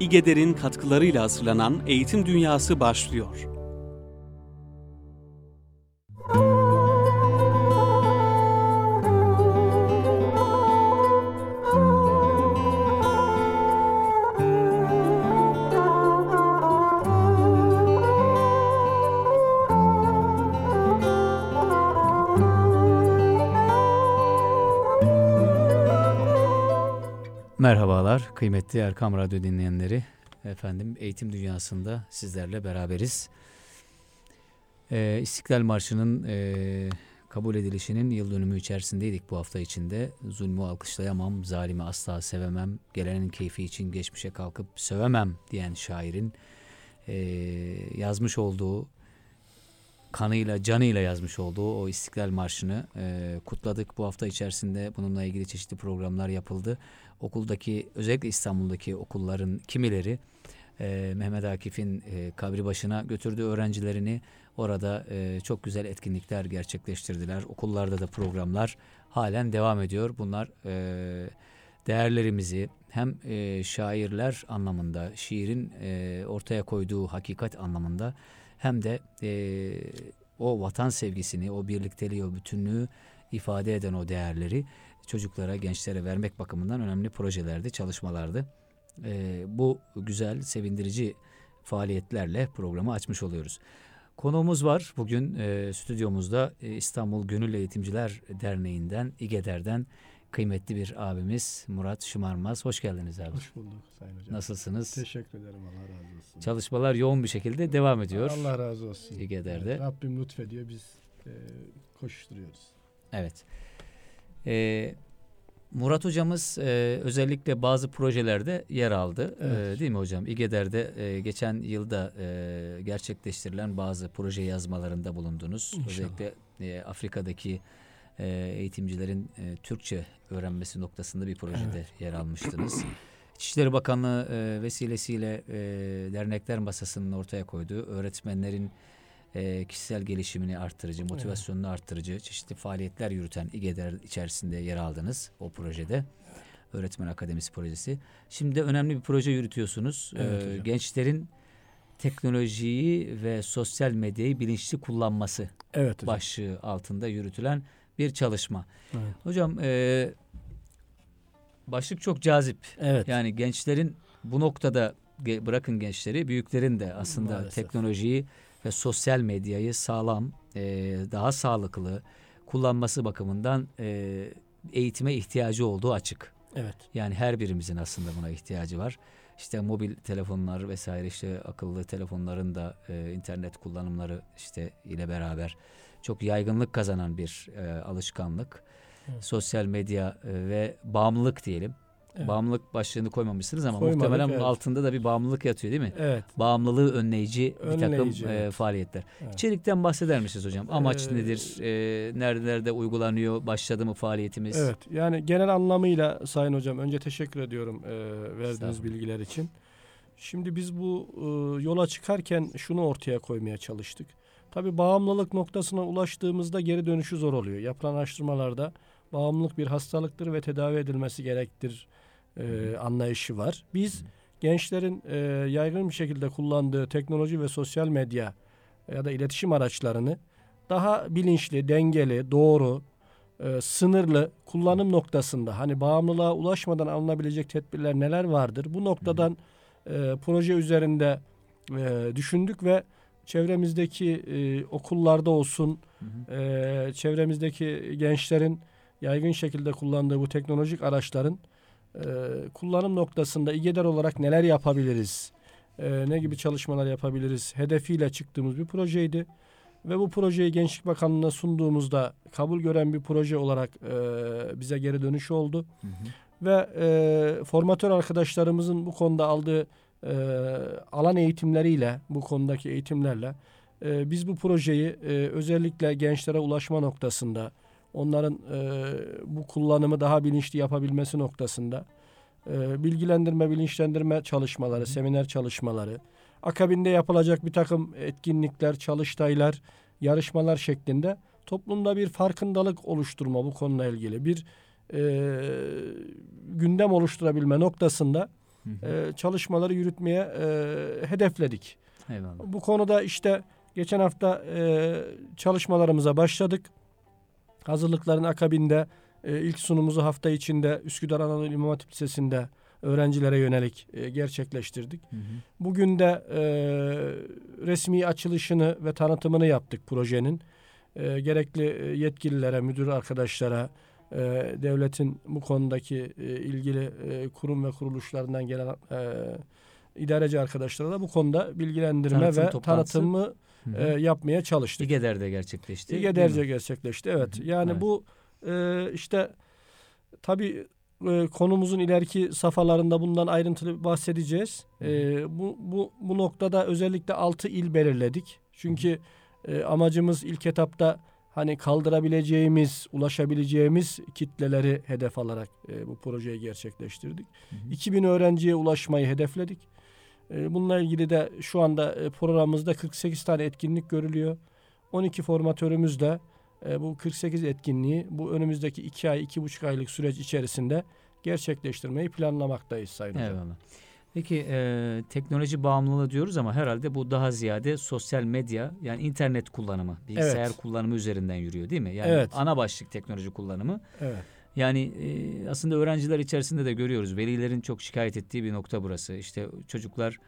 İGEDER'in katkılarıyla hazırlanan Eğitim Dünyası başlıyor. Kıymetli Erkam Radyo dinleyenleri. Efendim eğitim dünyasında sizlerle beraberiz. Ee, İstiklal Marşı'nın e, kabul edilişinin yıl dönümü içerisindeydik bu hafta içinde. Zulmü alkışlayamam, zalimi asla sevemem, gelenin keyfi için geçmişe kalkıp sövemem diyen şairin e, yazmış olduğu kanıyla, canıyla yazmış olduğu o İstiklal Marşı'nı e, kutladık. Bu hafta içerisinde bununla ilgili çeşitli programlar yapıldı. Okuldaki, özellikle İstanbul'daki okulların kimileri e, Mehmet Akif'in e, kabri başına götürdü öğrencilerini. Orada e, çok güzel etkinlikler gerçekleştirdiler. Okullarda da programlar halen devam ediyor. Bunlar e, değerlerimizi hem e, şairler anlamında, şiirin e, ortaya koyduğu hakikat anlamında hem de e, o vatan sevgisini, o birlikteliği, o bütünlüğü ifade eden o değerleri çocuklara, gençlere vermek bakımından önemli projelerdi, çalışmalardı. E, bu güzel, sevindirici faaliyetlerle programı açmış oluyoruz. Konuğumuz var bugün e, stüdyomuzda e, İstanbul Gönül Eğitimciler Derneği'nden, İGEDER'den kıymetli bir abimiz Murat Şımarmaz. Hoş geldiniz abi. Hoş bulduk Sayın Hocam. Nasılsınız? Teşekkür ederim Allah razı olsun. Çalışmalar yoğun bir şekilde devam ediyor. Allah razı olsun. İGEDER'de. Evet, Rabbim lütfediyor biz e, koşuşturuyoruz. Evet. Ee, Murat hocamız e, özellikle bazı projelerde yer aldı. Evet. E, değil mi hocam? İGEDER'de e, geçen yılda e, gerçekleştirilen bazı proje yazmalarında bulundunuz. İnşallah. Özellikle e, Afrika'daki e, eğitimcilerin e, Türkçe öğrenmesi noktasında bir projede Evet. yer almıştınız. İçişleri Bakanlığı e, vesilesiyle e, dernekler masasının ortaya koyduğu öğretmenlerin e, kişisel gelişimini arttırıcı, motivasyonunu arttırıcı çeşitli faaliyetler yürüten İGEDER içerisinde yer aldınız o projede. Öğretmen Akademisi projesi. Şimdi de önemli bir proje yürütüyorsunuz. Evet E, hocam. gençlerin teknolojiyi ve sosyal medyayı bilinçli kullanması Evet hocam. başlığı altında yürütülen bir çalışma. Evet. Hocam e, başlık çok cazip. Evet. Yani gençlerin bu noktada bırakın gençleri büyüklerin de aslında Maalesef. teknolojiyi ve sosyal medyayı sağlam, e, daha sağlıklı kullanması bakımından e, eğitime ihtiyacı olduğu açık. evet. Yani her birimizin aslında buna ihtiyacı var. İşte mobil telefonlar vesaire işte akıllı telefonların da e, internet kullanımları işte ile beraber çok yaygınlık kazanan bir e, alışkanlık. Evet. Sosyal medya e, ve bağımlılık diyelim. Evet. Bağımlılık başlığını koymamışsınız ama Koymadık, muhtemelen evet. altında da bir bağımlılık yatıyor değil mi? Evet. Bağımlılığı önleyici, bir takım Önleyici, e, evet. faaliyetler. Evet. İçerikten bahseder misiniz hocam? Amaç Ee, nedir? E, nerelerde uygulanıyor? Başladı mı faaliyetimiz? Evet. Yani genel anlamıyla Sayın Hocam önce teşekkür ediyorum e, verdiğiniz bilgiler için. Şimdi biz bu e, yola çıkarken şunu ortaya koymaya çalıştık. Tabii bağımlılık noktasına ulaştığımızda geri dönüşü zor oluyor. Yapılan araştırmalarda bağımlılık bir hastalıktır ve tedavi edilmesi gerektir e, anlayışı var. Biz gençlerin e, yaygın bir şekilde kullandığı teknoloji ve sosyal medya ya da iletişim araçlarını daha bilinçli, dengeli, doğru, e, sınırlı kullanım noktasında hani bağımlılığa ulaşmadan alınabilecek tedbirler neler vardır? Bu noktadan e, proje üzerinde e, düşündük ve çevremizdeki e, okullarda olsun, Hı hı. e, çevremizdeki gençlerin yaygın şekilde kullandığı bu teknolojik araçların e, kullanım noktasında İGEDER olarak neler yapabiliriz? E, ne gibi çalışmalar yapabiliriz? Hedefiyle çıktığımız bir projeydi. Ve bu projeyi Gençlik Bakanlığı'na sunduğumuzda kabul gören bir proje olarak e, bize geri dönüş oldu. Hı hı. Ve e, formatör arkadaşlarımızın bu konuda aldığı e, alan eğitimleriyle, bu konudaki eğitimlerle e, biz bu projeyi e, özellikle gençlere ulaşma noktasında, onların e, bu kullanımı daha bilinçli yapabilmesi noktasında e, bilgilendirme, bilinçlendirme çalışmaları, seminer çalışmaları, akabinde yapılacak bir takım etkinlikler, çalıştaylar, yarışmalar şeklinde toplumda bir farkındalık oluşturma bu konuyla ilgili bir e, gündem oluşturabilme noktasında e, çalışmaları yürütmeye e, hedefledik. Eyvallah. Bu konuda işte geçen hafta e, çalışmalarımıza başladık. Hazırlıkların akabinde e, ilk sunumuzu hafta içinde Üsküdar Anadolu İmam Hatip Lisesi'nde öğrencilere yönelik e, gerçekleştirdik. Hı hı. Bugün de e, resmi açılışını ve tanıtımını yaptık projenin. E, gerekli e, yetkililere, müdür arkadaşlara, e, devletin bu konudaki e, ilgili e, kurum ve kuruluşlarından gelen e, idareci arkadaşlara da bu konuda bilgilendirme Tanıtım ve toplantısı. tanıtımı Hı e, yapmaya çalıştık. İgeder'de gerçekleşti. mi? gerçekleşti. Evet. Yani Evet. bu e, işte tabii e, konumuzun ileriki safhalarında bundan ayrıntılı bahsedeceğiz. E, bu, bu, bu noktada özellikle 6 il belirledik. Çünkü e, amacımız ilk etapta hani kaldırabileceğimiz, ulaşabileceğimiz kitleleri hedef alarak e, bu projeyi gerçekleştirdik. Hı hı. 2000 öğrenciye ulaşmayı hedefledik. E, Bununla ilgili de şu anda e, programımızda 48 tane etkinlik görülüyor. 12 formatörümüz de e, bu 48 etkinliği bu önümüzdeki 2 ay, 2,5 aylık süreç içerisinde gerçekleştirmeyi planlamaktayız Sayın Hocam. Eyvallah. Peki e, teknoloji bağımlılığı diyoruz ama herhalde bu daha ziyade sosyal medya yani internet kullanımı, bilgisayar Evet. kullanımı üzerinden yürüyor değil mi? Yani Evet. ana başlık teknoloji kullanımı. Evet. Yani e, aslında öğrenciler içerisinde de görüyoruz. Velilerin çok şikayet ettiği bir nokta burası. İşte çocuklar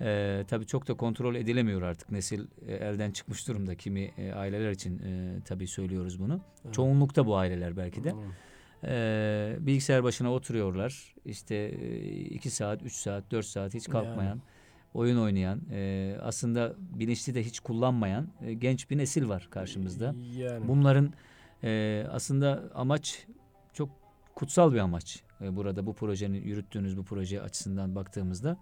e, tabii çok da kontrol edilemiyor artık. Nesil e, elden çıkmış durumda. Kimi e, aileler için e, tabii söylüyoruz bunu. Evet. Çoğunlukta bu aileler belki de. Hı. Ee, bilgisayar başına oturuyorlar. İşte e, iki saat, üç saat, dört saat hiç kalkmayan, oyun oynayan, e, aslında bilinçli de hiç kullanmayan e, genç bir nesil var karşımızda. Yani. Bunların e, aslında amaç kutsal bir amaç. E, burada bu projenin yürüttüğünüz bu proje açısından baktığımızda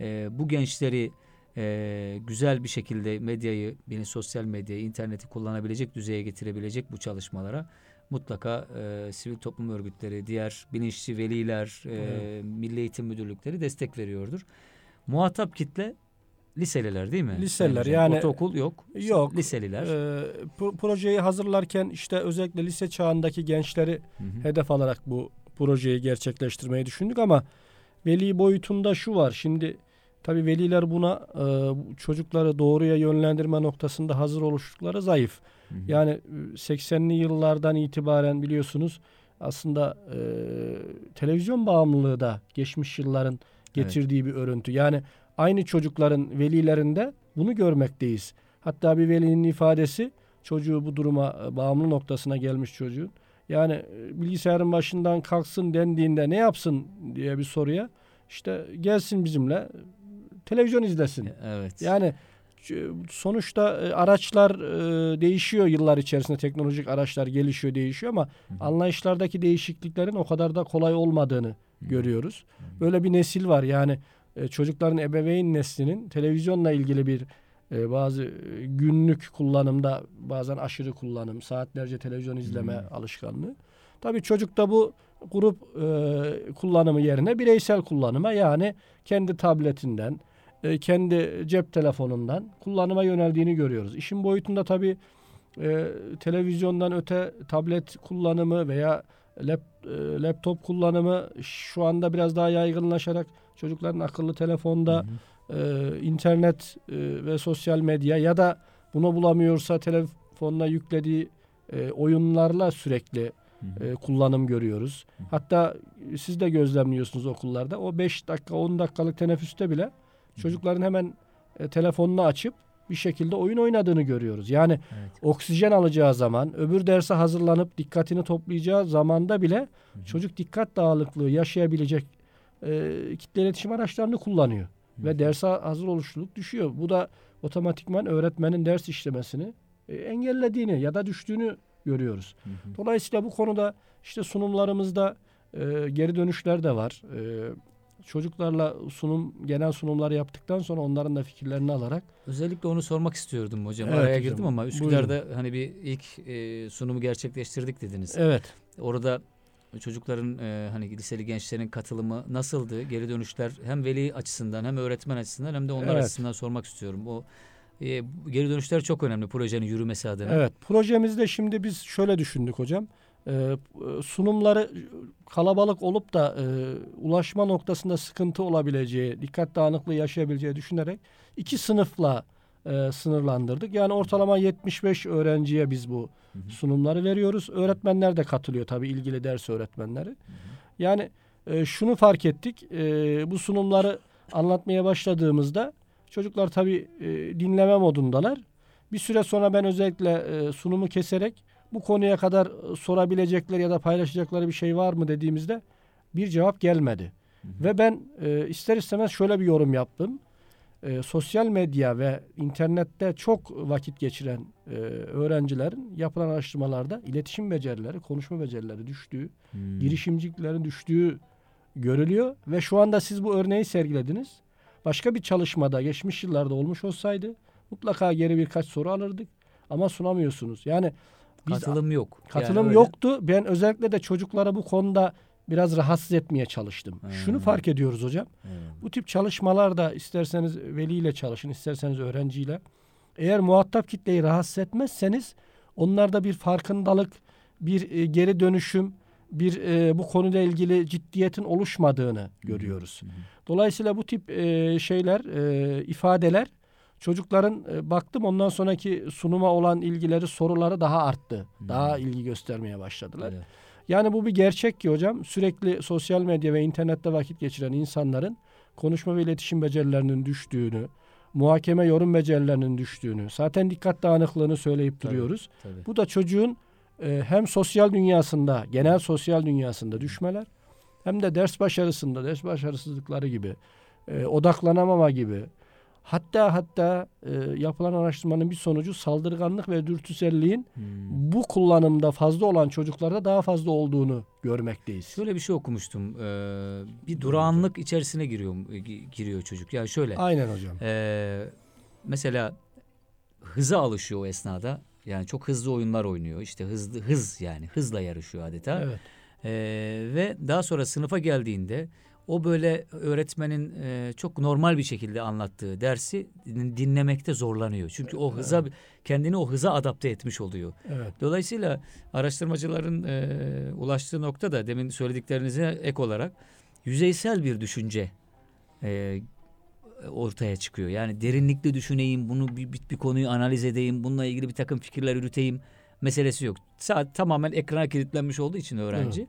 e, bu gençleri e, güzel bir şekilde medyayı, yine sosyal medyayı, interneti kullanabilecek düzeye getirebilecek bu çalışmalara mutlaka e, sivil toplum örgütleri, diğer bilinçli veliler, e, Evet. milli eğitim müdürlükleri destek veriyordur. Muhatap kitle liseliler değil mi? Liseliler, yani- ortaokul yok. Yok. Liseliler. Pro- projeyi hazırlarken işte özellikle lise çağındaki gençleri Hı hı. hedef alarak bu projeyi gerçekleştirmeyi düşündük ama veli boyutunda şu var. Şimdi tabii veliler buna e, çocukları doğruya yönlendirme noktasında hazır oluştukları zayıf. Hı hı. Yani e, 80'li yıllardan itibaren biliyorsunuz aslında e, televizyon bağımlılığı da geçmiş yılların getirdiği bir örüntü. Yani aynı çocukların velilerinde bunu görmekteyiz. Hatta bir velinin ifadesi çocuğu bu duruma e, bağımlı noktasına gelmiş çocuğun. Yani e, bilgisayarın başından kalksın dendiğinde ne yapsın diye bir soruya işte gelsin bizimle televizyon izlesin. Evet. Yani sonuçta e, araçlar e, değişiyor yıllar içerisinde teknolojik araçlar gelişiyor değişiyor ama Hı hı. anlayışlardaki değişikliklerin o kadar da kolay olmadığını Hı. görüyoruz. Hı. Böyle bir nesil var yani e, çocukların ebeveyn neslinin televizyonla ilgili bir e, bazı e, günlük kullanımda bazen aşırı kullanım, saatlerce televizyon izleme Hmm. alışkanlığı. Tabii çocukta bu grup e, kullanımı yerine bireysel kullanıma yani kendi tabletinden, e, kendi cep telefonundan kullanıma yöneldiğini görüyoruz. İşin boyutunda tabii e, televizyondan öte tablet kullanımı veya lap, e, laptop kullanımı şu anda biraz daha yaygınlaşarak çocukların akıllı telefonda, Hı hı. e, internet e, ve sosyal medya ya da bunu bulamıyorsa telefonuna yüklediği e, oyunlarla sürekli Hı hı. e, kullanım görüyoruz. Hı. Hatta siz de gözlemliyorsunuz okullarda. O 5 dakika 10 dakikalık teneffüste bile çocukların hemen e, telefonunu açıp bir şekilde oyun oynadığını görüyoruz. Yani Evet. oksijen alacağı zaman, öbür derse hazırlanıp dikkatini toplayacağı zamanda bile Hı hı. çocuk dikkat dağınıklığı yaşayabilecek e, kitle iletişim araçlarını kullanıyor. Hı Ve derse hazır oluşluluk düşüyor. Bu da otomatikman öğretmenin ders işlemesini e, engellediğini ya da düştüğünü görüyoruz. Hı hı. Dolayısıyla bu konuda işte sunumlarımızda e, geri dönüşler de var. E, çocuklarla sunum genel sunumlar yaptıktan sonra onların da fikirlerini alarak Özellikle onu sormak istiyordum hocam. Evet Araya hocam. girdim ama Üsküdar'da hani bir ilk e, sunumu gerçekleştirdik dediniz. evet Orada çocukların e, hani liseli gençlerin katılımı nasıldı? Geri dönüşler hem veli açısından hem öğretmen açısından hem de onlar Evet. açısından sormak istiyorum. O e, geri dönüşler çok önemli projenin yürümesi adına. evet projemizde şimdi biz şöyle düşündük hocam. e, sunumları kalabalık olup da e, ulaşma noktasında sıkıntı olabileceği, dikkat dağınıklığı yaşayabileceği düşünerek iki sınıfla e, sınırlandırdık. Yani ortalama 75 öğrenciye biz bu Hı hı. sunumları veriyoruz. Öğretmenler de katılıyor tabii ilgili ders öğretmenleri. Yani e, şunu fark ettik. e, bu sunumları anlatmaya başladığımızda çocuklar tabii e, dinleme modundalar. Bir süre sonra ben özellikle e, sunumu keserek bu konuya kadar e, sorabilecekleri ya da paylaşacakları bir şey var mı dediğimizde bir cevap gelmedi. Ve ben e, ister istemez şöyle bir yorum yaptım. E, sosyal medya ve internette çok vakit geçiren e, öğrencilerin yapılan araştırmalarda iletişim becerileri, konuşma becerileri düştüğü, Hmm. girişimciliklerin düştüğü görülüyor ve şu anda siz bu örneği sergilediniz. Başka bir çalışmada geçmiş yıllarda olmuş olsaydı mutlaka geri birkaç soru alırdık ama sunamıyorsunuz. Yani biz Katılım yok. katılım Yani öyle. yoktu. Ben özellikle de çocuklara bu konuda biraz rahatsız etmeye çalıştım. Hmm. Şunu fark ediyoruz hocam. Evet. Bu tip çalışmalarda isterseniz veliyle çalışın, isterseniz öğrenciyle. Eğer muhatap kitleyi rahatsız etmezseniz onlarda bir farkındalık, bir e, geri dönüşüm, bir e, bu konuyla ilgili ciddiyetin oluşmadığını görüyoruz. Hı. Dolayısıyla bu tip e, şeyler, e, ifadeler çocukların e, baktım ondan sonraki sunuma olan ilgileri, soruları daha arttı. Daha ilgi göstermeye başladılar. Evet. Yani bu bir gerçek ki hocam sürekli sosyal medya ve internette vakit geçiren insanların konuşma ve iletişim becerilerinin düştüğünü, muhakeme yorum becerilerinin düştüğünü, zaten dikkat dağınıklığını söyleyip Tabii. duruyoruz. Tabii. Bu da çocuğun e, hem sosyal dünyasında, genel sosyal dünyasında düşmeler hem de ders başarısında, ders başarısızlıkları gibi, e, odaklanamama gibi. Hatta hatta e, yapılan araştırmanın bir sonucu saldırganlık ve dürtüselliğin Hmm. bu kullanımda fazla olan çocuklarda daha fazla olduğunu görmekteyiz. Şöyle bir şey okumuştum. Ee, bir durağanlık içerisine giriyor gi- giriyor çocuk. Yani şöyle. Aynen hocam. Ee, mesela hıza alışıyor o esnada. Yani çok hızlı oyunlar oynuyor. İşte hızlı hız yani hızla yarışıyor adeta. Evet. Ee, ve daha sonra sınıfa geldiğinde o böyle öğretmenin e, çok normal bir şekilde anlattığı dersi din- dinlemekte zorlanıyor. Çünkü o hıza kendini o hıza adapte etmiş oluyor. Evet. Dolayısıyla araştırmacıların e, ulaştığı nokta da demin söylediklerinize ek olarak yüzeysel bir düşünce e, ortaya çıkıyor. Yani derinlikli düşüneyim, bunu bir, bir, bir konuyu analiz edeyim, bununla ilgili bir takım fikirler yürüteyim meselesi yok. Saat tamamen ekrana kilitlenmiş olduğu için öğrenci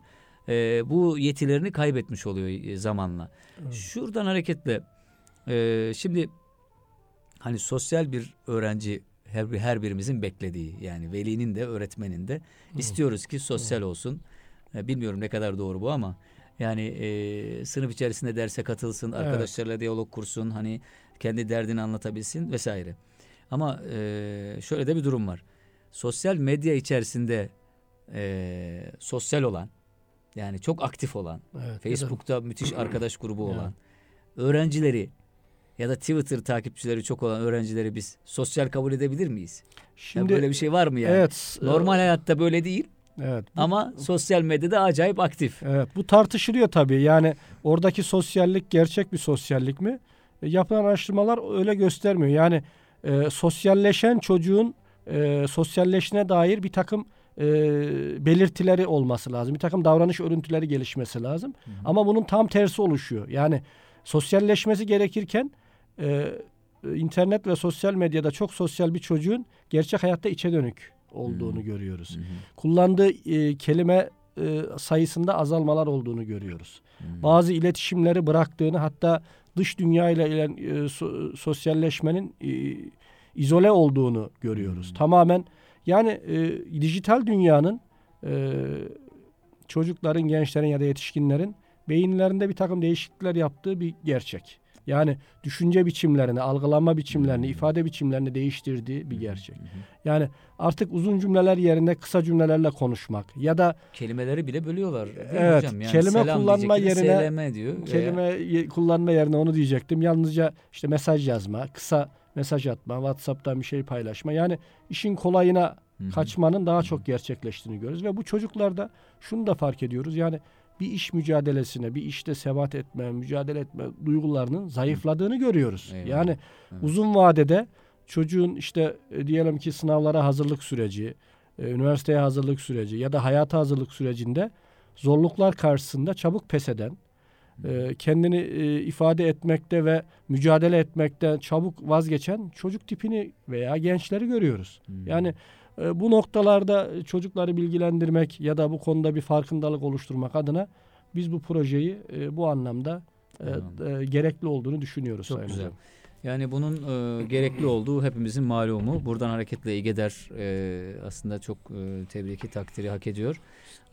e, bu yetilerini kaybetmiş oluyor e, zamanla. Evet. Şuradan hareketle e, şimdi hani sosyal bir öğrenci her, her birimizin beklediği yani velinin de öğretmenin de istiyoruz ki sosyal olsun. E, bilmiyorum ne kadar doğru bu ama yani e, sınıf içerisinde derse katılsın, Evet. arkadaşlarla diyalog kursun, hani kendi derdini anlatabilsin vesaire. Ama e, şöyle de bir durum var. Sosyal medya içerisinde e, sosyal olan yani çok aktif olan Evet. Facebook'ta müthiş arkadaş grubu olan öğrencileri ya da Twitter takipçileri çok olan öğrencileri biz sosyal kabul edebilir miyiz? Şimdi böyle bir şey var mı yani? evet. e, Normal hayatta böyle değil Evet. Bu, ama sosyal medyada acayip aktif. evet. Bu tartışılıyor tabii. Yani oradaki sosyallik gerçek bir sosyallik mi? E, yapılan araştırmalar öyle göstermiyor. Yani e, sosyalleşen çocuğun e, sosyalleşine dair bir takım e, belirtileri olması lazım. Bir takım davranış örüntüleri gelişmesi lazım. Ama bunun tam tersi oluşuyor. Yani sosyalleşmesi gerekirken e, internet ve sosyal medyada çok sosyal bir çocuğun gerçek hayatta içe dönük olduğunu Hmm. görüyoruz. Hı hı, Kullandığı e, kelime e, sayısında azalmalar olduğunu görüyoruz. hı. Bazı iletişimleri bıraktığını hatta dış dünya ile ile, e, so- sosyalleşmenin e, izole olduğunu görüyoruz. Hmm. Tamamen yani e, dijital dünyanın e, çocukların, gençlerin ya da yetişkinlerin beyinlerinde bir takım değişiklikler yaptığı bir gerçek. Yani düşünce biçimlerini, algılama biçimlerini, Hmm. ifade biçimlerini değiştirdiği bir gerçek. Yani artık uzun cümleler yerine kısa cümlelerle konuşmak ya da Kelimeleri bile bölüyorlar. Evet, hocam? Yani kelime selam kullanma yerine seleme diyor. veya- kelime ye- kullanma yerine onu diyecektim. Yalnızca işte mesaj yazma, kısa mesaj atma, WhatsApp'tan bir şey paylaşma. Yani işin kolayına Hı hı. kaçmanın daha çok gerçekleştiğini görüyoruz ve bu çocuklarda şunu da fark ediyoruz. Yani bir iş mücadelesine, bir işte sebat etme, mücadele etme duygularının zayıfladığını görüyoruz. Eyvallah. Yani Evet. uzun vadede çocuğun işte e, diyelim ki sınavlara hazırlık süreci, e, üniversiteye hazırlık süreci ya da hayata hazırlık sürecinde zorluklar karşısında çabuk pes eden, e, kendini e, ifade etmekte ve mücadele etmekten çabuk vazgeçen çocuk tipini veya gençleri görüyoruz. Hmm. Yani e, bu noktalarda çocukları bilgilendirmek ya da bu konuda bir farkındalık oluşturmak adına biz bu projeyi e, bu anlamda e, e, gerekli olduğunu düşünüyoruz. Çok güzel. Hocam. Yani bunun e, gerekli olduğu hepimizin malumu. Buradan hareketle İGEDER e, aslında çok e, tebriki takdiri hak ediyor.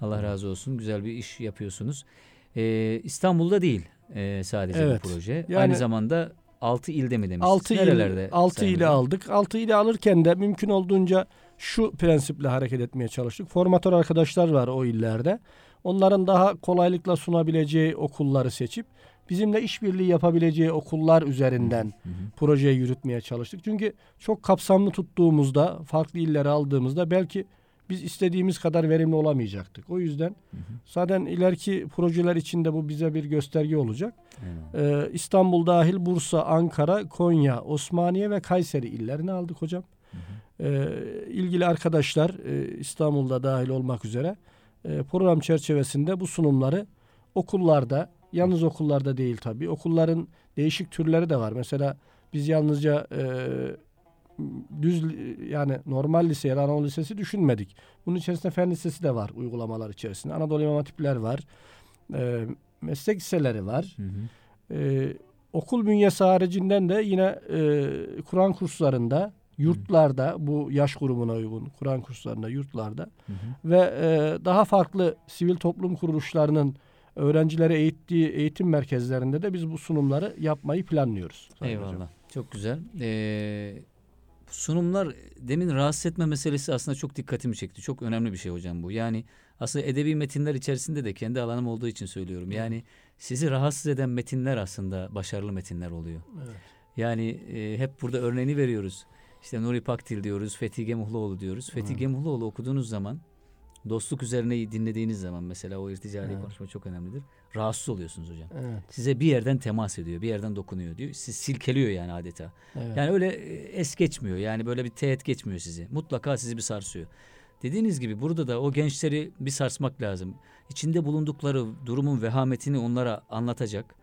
Allah razı olsun. Güzel bir iş yapıyorsunuz. E, İstanbul'da değil e, sadece Evet. bu proje. Yani- Aynı zamanda 6 ilde mi demiştiniz? 6 il, Nerelerde? 6 Sayın ili Hocam? aldık. 6 ili alırken de mümkün olduğunca şu prensiple hareket etmeye çalıştık. Formatör arkadaşlar var o illerde. Onların daha kolaylıkla sunabileceği okulları seçip bizimle işbirliği yapabileceği okullar üzerinden Hı hı. projeyi yürütmeye çalıştık. Çünkü çok kapsamlı tuttuğumuzda, farklı illeri aldığımızda belki biz istediğimiz kadar verimli olamayacaktık. O yüzden Hı hı. zaten ileriki projeler içinde bu bize bir gösterge olacak. Ee, İstanbul dahil Bursa, Ankara, Konya, Osmaniye ve Kayseri illerini aldık hocam. Hı hı. Ee, ilgili arkadaşlar e, İstanbul'da dahil olmak üzere e, program çerçevesinde bu sunumları okullarda, yalnız okullarda değil tabii. Okulların değişik türleri de var. Mesela biz yalnızca e, düz yani normal lise ya da Anadolu Lisesi düşünmedik. Bunun içerisinde fen lisesi de var uygulamalar içerisinde. Anadolu İmam Hatipler var. E, meslek liseleri var. Hı hı. Ee, okul bünyesi haricinden de yine e, Kur'an kurslarında, yurtlarda bu yaş grubuna uygun Kur'an kurslarında, yurtlarda Hı hı. ve e, daha farklı sivil toplum kuruluşlarının öğrencileri eğittiği eğitim merkezlerinde de biz bu sunumları yapmayı planlıyoruz. Eyvallah. hocam. Çok güzel. Ee, sunumlar demin rahatsız etme meselesi aslında çok dikkatimi çekti. Çok önemli bir şey hocam bu. Yani aslında edebi metinler içerisinde de kendi alanım olduğu için söylüyorum. Yani sizi rahatsız eden metinler aslında başarılı metinler oluyor. Evet. Yani e, hep burada örneğini veriyoruz. İşte Nuri Pakdil diyoruz, Fethi Gemuhluoğlu diyoruz. Fethi. Gemuhluoğlu okuduğunuz zaman, dostluk üzerine dinlediğiniz zaman mesela o irticali Evet. konuşma çok önemlidir. Rahatsız oluyorsunuz hocam. Evet. Size bir yerden temas ediyor, bir yerden dokunuyor diyor. Sizi silkeliyor yani adeta. Evet. Yani öyle e, es geçmiyor. Yani böyle bir teğet geçmiyor sizi. Mutlaka sizi bir sarsıyor. Dediğiniz gibi burada da o gençleri bir sarsmak lazım. İçinde bulundukları durumun vehametini onlara anlatacak.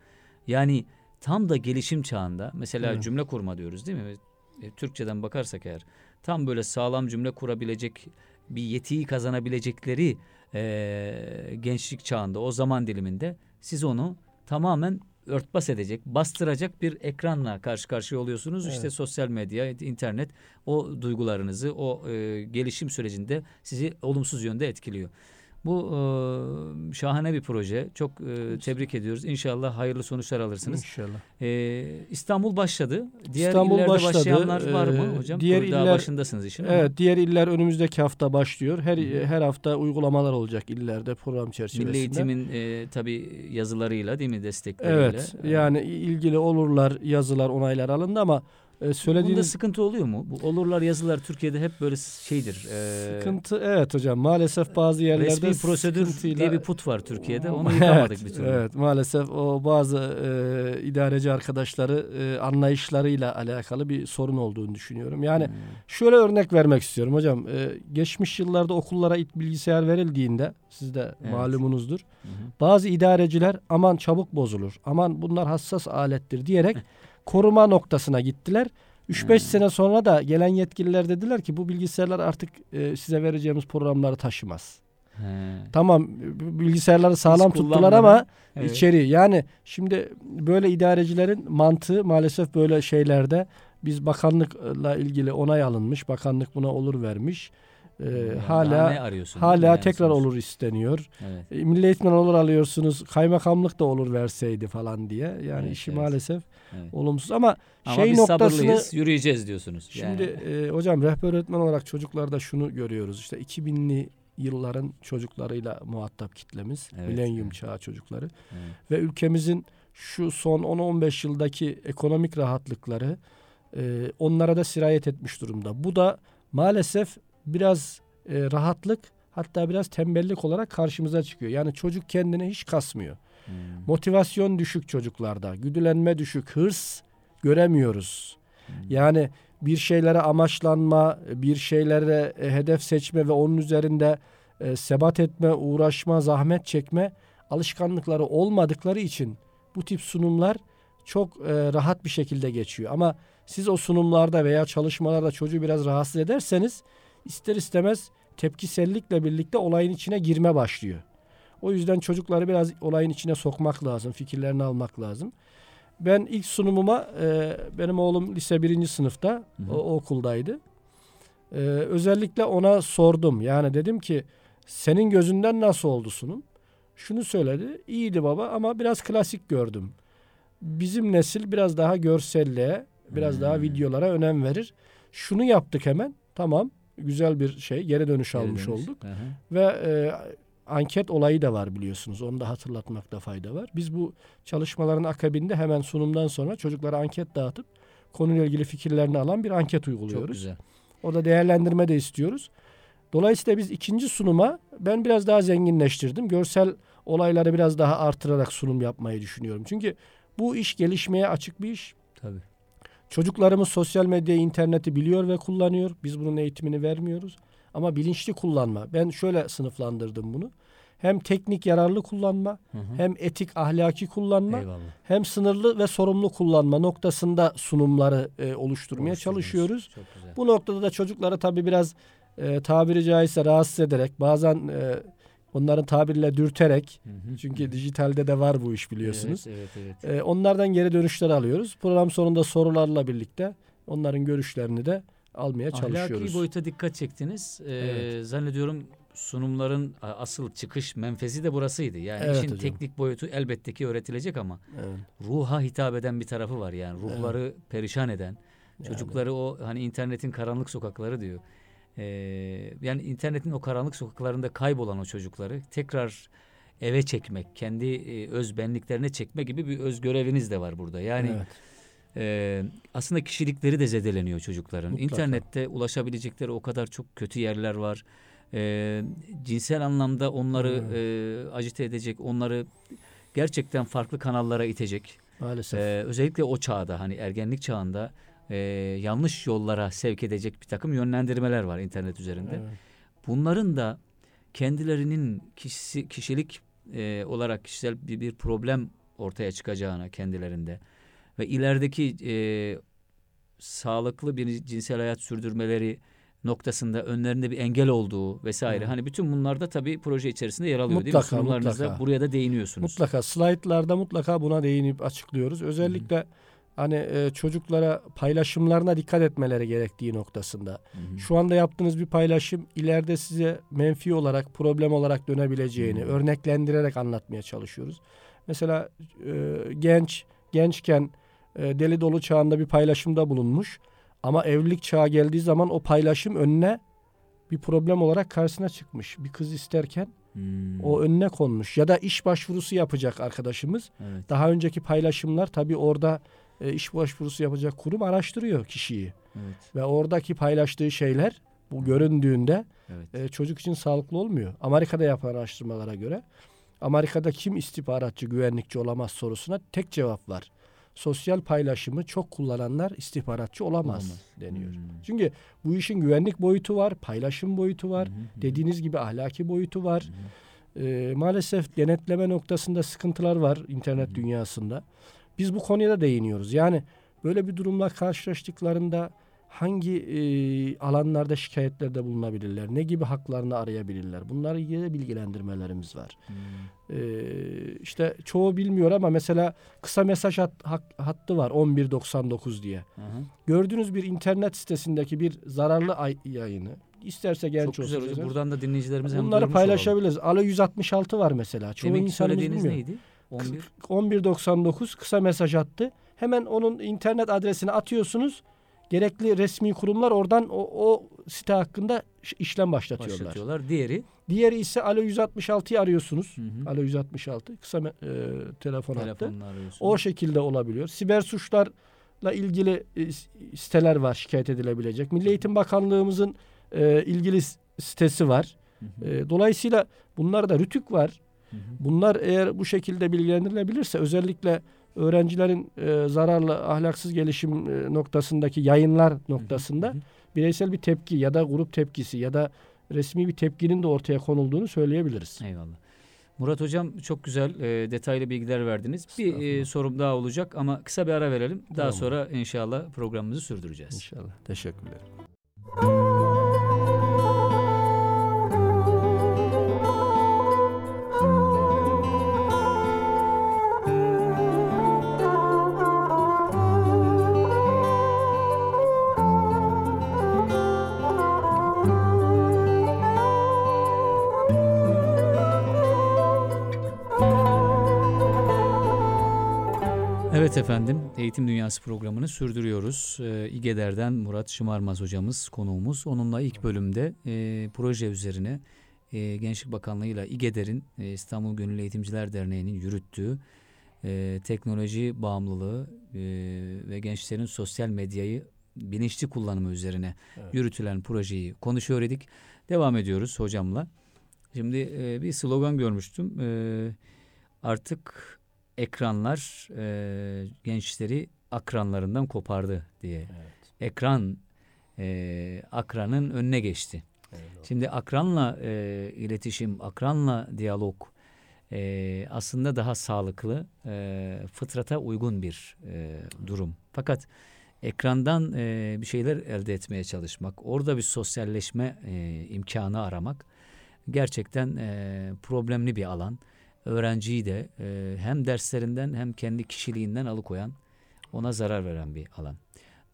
Yani tam da gelişim çağında mesela Evet. cümle kurma diyoruz değil mi? E, Türkçeden bakarsak eğer tam böyle sağlam cümle kurabilecek bir yetiyi kazanabilecekleri e, gençlik çağında o zaman diliminde siz onu tamamen örtbas edecek, bastıracak bir ekranla karşı karşıya oluyorsunuz. İşte Evet. sosyal medya, internet o duygularınızı, o e, gelişim sürecinde sizi olumsuz yönde etkiliyor. Bu e, şahane bir proje. Çok e, tebrik ediyoruz. İnşallah hayırlı sonuçlar alırsınız. İnşallah. E, İstanbul başladı. Diğer İstanbul illerde başladı. başlayanlar var mı hocam? diğer Daha iller- başındasınız işin. ama Evet, diğer iller önümüzdeki hafta başlıyor. Her Hı. her hafta uygulamalar olacak illerde program çerçevesinde. Milli Eğitim'in e, tabii yazılarıyla değil mi destekleriyle? Evet. Yani ilgili olurlar, yazılar, onaylar alındı ama e, Bunda sıkıntı oluyor mu? Bu olurlar yazılar Türkiye'de hep böyle şeydir. e, sıkıntı evet hocam. Maalesef bazı yerlerde resmi prosedür sıkıntıyla- diye bir put var Türkiye'de. Onu yıkamadık bir türlü. Evet, maalesef o bazı e, idareci arkadaşları e, anlayışlarıyla alakalı bir sorun olduğunu düşünüyorum. Yani Hmm. şöyle örnek vermek istiyorum hocam. E, geçmiş yıllarda okullara ilk bilgisayar verildiğinde siz de Evet. malumunuzdur. Hı hı. Bazı idareciler aman çabuk bozulur. Aman bunlar hassas alettir diyerek koruma noktasına gittiler. 3-5 Hmm. sene sonra da gelen yetkililer dediler ki bu bilgisayarlar artık e, size vereceğimiz programları taşımaz. He. Tamam bilgisayarları sağlam Hiç tuttular ama evet. içeri yani şimdi böyle idarecilerin mantığı maalesef böyle şeylerde biz bakanlıkla ilgili onay alınmış. Bakanlık buna olur vermiş. E, Yani hala hala yani tekrar sonuçta? olur isteniyor. Evet. E, Milli eğitimden olur alıyorsunuz. Kaymakamlık da olur verseydi falan diye. Yani Evet, işi evet. maalesef evet. olumsuz ama, Ama şey biz noktasını sabırlıyız, yürüyeceğiz diyorsunuz. şimdi Yani. e, hocam rehber öğretmen olarak çocuklarda şunu görüyoruz. İşte 2000'li yılların çocuklarıyla muhatap kitlemiz. Evet, milenyum evet. çağı çocukları Evet. ve ülkemizin şu son 10-15 yıldaki ekonomik rahatlıkları e, onlara da sirayet etmiş durumda. Bu da maalesef biraz e, rahatlık hatta biraz tembellik olarak karşımıza çıkıyor. Yani çocuk kendini hiç kasmıyor. Hmm. Motivasyon düşük çocuklarda, güdülenme düşük, hırs göremiyoruz. Hmm. Yani bir şeylere amaçlanma, bir şeylere e, hedef seçme ve onun üzerinde e, sebat etme, uğraşma, zahmet çekme alışkanlıkları olmadıkları için bu tip sunumlar çok e, rahat bir şekilde geçiyor. Ama siz o sunumlarda veya çalışmalarda çocuğu biraz rahatsız ederseniz ister istemez tepkisellikle birlikte olayın içine girme başlıyor. O yüzden çocukları biraz olayın içine sokmak lazım, fikirlerini almak lazım. Ben ilk sunumuma e, benim oğlum lise birinci sınıfta Hı hı. o, o okuldaydı. E, özellikle ona sordum. Yani dedim ki senin gözünden nasıl oldu sunum? Şunu söyledi. İyiydi baba ama biraz klasik gördüm. Bizim nesil biraz daha görselliğe, biraz daha Hmm. videolara önem verir. Şunu yaptık hemen. Tamam. Güzel bir şey. Geri dönüş almış Geldiniz. olduk. Hı. Ve e, anket olayı da var biliyorsunuz. Onu da hatırlatmakta fayda var. Biz bu çalışmaların akabinde hemen sunumdan sonra çocuklara anket dağıtıp konuyla ilgili fikirlerini alan bir anket Çok uyguluyoruz. güzel. Orada değerlendirme de istiyoruz. Dolayısıyla biz ikinci sunuma ben biraz daha zenginleştirdim. Görsel olayları biraz daha artırarak sunum yapmayı düşünüyorum. Çünkü bu iş gelişmeye açık bir iş. Tabii. Çocuklarımız sosyal medyayı, interneti biliyor ve kullanıyor. Biz bunun eğitimini vermiyoruz. Ama bilinçli kullanma. Ben şöyle sınıflandırdım bunu. Hem teknik yararlı kullanma, Hı hı. hem etik ahlaki kullanma, Eyvallah. hem sınırlı ve sorumlu kullanma noktasında sunumları e, oluşturmaya çalışıyoruz. Bu noktada da çocukları tabii biraz e, tabiri caizse rahatsız ederek, bazen e, onların tabirle dürterek, Hı hı. çünkü dijitalde de var bu iş biliyorsunuz. Evet, evet, evet. E, onlardan geri dönüşler alıyoruz. Program sonunda sorularla birlikte onların görüşlerini de almaya çalışıyoruz. Ahlaki boyuta dikkat çektiniz. Ee, Evet. Zannediyorum sunumların asıl çıkış menfezi de burasıydı. Yani Evet işin hocam. teknik boyutu elbette ki öğretilecek ama Evet. ruha hitap eden bir tarafı var yani. Ruhları perişan eden, Yani. çocukları o hani internetin karanlık sokakları diyor. Ee, yani internetin o karanlık sokaklarında kaybolan o çocukları tekrar eve çekmek, kendi e, öz benliklerine çekme gibi bir öz göreviniz de var burada. Yani Evet. Ee, aslında kişilikleri de zedeleniyor çocukların. Mutlaka. İnternette ulaşabilecekleri o kadar çok kötü yerler var. Ee, cinsel anlamda onları e, acite edecek, onları gerçekten farklı kanallara itecek. Maalesef. Ee, özellikle o çağda hani ergenlik çağında e, yanlış yollara sevk edecek bir takım yönlendirmeler var internet üzerinde. Evet. Bunların da kendilerinin kişisi, kişilik e, olarak kişisel bir, bir problem ortaya çıkacağına kendilerinde ve ilerideki e, sağlıklı bir cinsel hayat sürdürmeleri noktasında önlerinde bir engel olduğu vesaire. Evet. Hani bütün bunlar da tabii proje içerisinde yer alıyor değil mi? Mutlaka, Sunumlarınızda mutlaka. buraya da değiniyorsunuz. Mutlaka slaytlarda mutlaka buna değinip açıklıyoruz. Özellikle hani e, çocuklara paylaşımlarına dikkat etmeleri gerektiği noktasında. Hı hı. Şu anda yaptığınız bir paylaşım ileride size menfi olarak, problem olarak dönebileceğini Hı. örneklendirerek anlatmaya çalışıyoruz. Mesela e, genç gençken e, deli dolu çağında bir paylaşımda bulunmuş ama evlilik çağı geldiği zaman o paylaşım önüne bir problem olarak karşısına çıkmış. Bir kız isterken Hmm, o önüne konmuş ya da iş başvurusu yapacak arkadaşımız. evet. Daha önceki paylaşımlar tabii orada e, iş başvurusu yapacak kurum araştırıyor kişiyi Evet. ve oradaki paylaştığı şeyler bu göründüğünde Evet. e, çocuk için sağlıklı olmuyor. Amerika'da yapılan araştırmalara göre Amerika'da kim istihbaratçı, güvenlikçi olamaz sorusuna tek cevap var. Sosyal paylaşımı çok kullananlar istihbaratçı olamaz, Olamaz. deniyor. Hmm. Çünkü bu işin güvenlik boyutu var, paylaşım boyutu var, hı. dediğiniz gibi ahlaki boyutu var. Hı. Ee, maalesef denetleme noktasında sıkıntılar var internet hı. dünyasında. Biz bu konuya da değiniyoruz. Yani böyle bir durumla karşılaştıklarında hangi e, alanlarda şikayetlerde bulunabilirler? Ne gibi haklarını arayabilirler? Bunlarla ilgili bilgilendirmelerimiz var. Hmm. Ee, işte çoğu bilmiyor ama mesela kısa mesaj hat, hak- hattı var 1199 diye. Aha. Gördüğünüz bir internet sitesindeki bir zararlı ay- yayını isterse genç Çok güzel olsun, hocam. Buradan da dinleyicilerimize hem Bunları olalım. paylaşabiliriz. Alo 166 var mesela. Çoğu Deminki insanımız bilmiyor. neydi? 11. 1199 kısa mesaj attı. Hemen onun internet adresini atıyorsunuz. Gerekli resmi kurumlar oradan o, o site hakkında işlem başlatıyorlar. başlatıyorlar. Diğeri Diğeri ise Alo 166'yı arıyorsunuz. Hı hı. Alo 166 kısa e, telefon hattı. O şekilde olabiliyor. Siber suçlarla ilgili e, siteler var şikayet edilebilecek. Milli Eğitim Bakanlığımızın e, ilgili sitesi var. Hı hı. E, dolayısıyla bunlarda rütük var. Hı hı. Bunlar eğer bu şekilde bilgilendirilebilirse özellikle öğrencilerin e, zararlı ahlaksız gelişim e, noktasındaki yayınlar noktasında bireysel bir tepki ya da grup tepkisi ya da resmi bir tepkinin de ortaya konulduğunu söyleyebiliriz. Eyvallah. Murat Hocam çok güzel e, detaylı bilgiler verdiniz. Bir e, sorum daha olacak ama kısa bir ara verelim. Daha Tamam. sonra inşallah programımızı sürdüreceğiz. İnşallah. Teşekkürler. Evet efendim, Eğitim Dünyası programını sürdürüyoruz. Ee, İGEDER'den Murat Şımarmaz hocamız konuğumuz. Onunla ilk bölümde e, proje üzerine e, Gençlik Bakanlığı ile İGEDER'in e, İstanbul Gönüllü Eğitimciler Derneği'nin yürüttüğü e, teknoloji bağımlılığı e, ve gençlerin sosyal medyayı bilinçli kullanımı üzerine Evet. yürütülen projeyi konuşuyor idik. Devam ediyoruz hocamla. Şimdi e, bir slogan görmüştüm. E, artık ekranlar e, gençleri akranlarından kopardı diye. Evet. Ekran e, akranın önüne geçti. Eyvallah. Şimdi akranla e, iletişim, akranla diyalog e, aslında daha sağlıklı, e, fıtrata uygun bir e, durum. Fakat ekrandan e, bir şeyler elde etmeye çalışmak, orada bir sosyalleşme e, imkanı aramak gerçekten e, problemli bir alan. Öğrenciyi de e, hem derslerinden hem kendi kişiliğinden alıkoyan, ona zarar veren bir alan.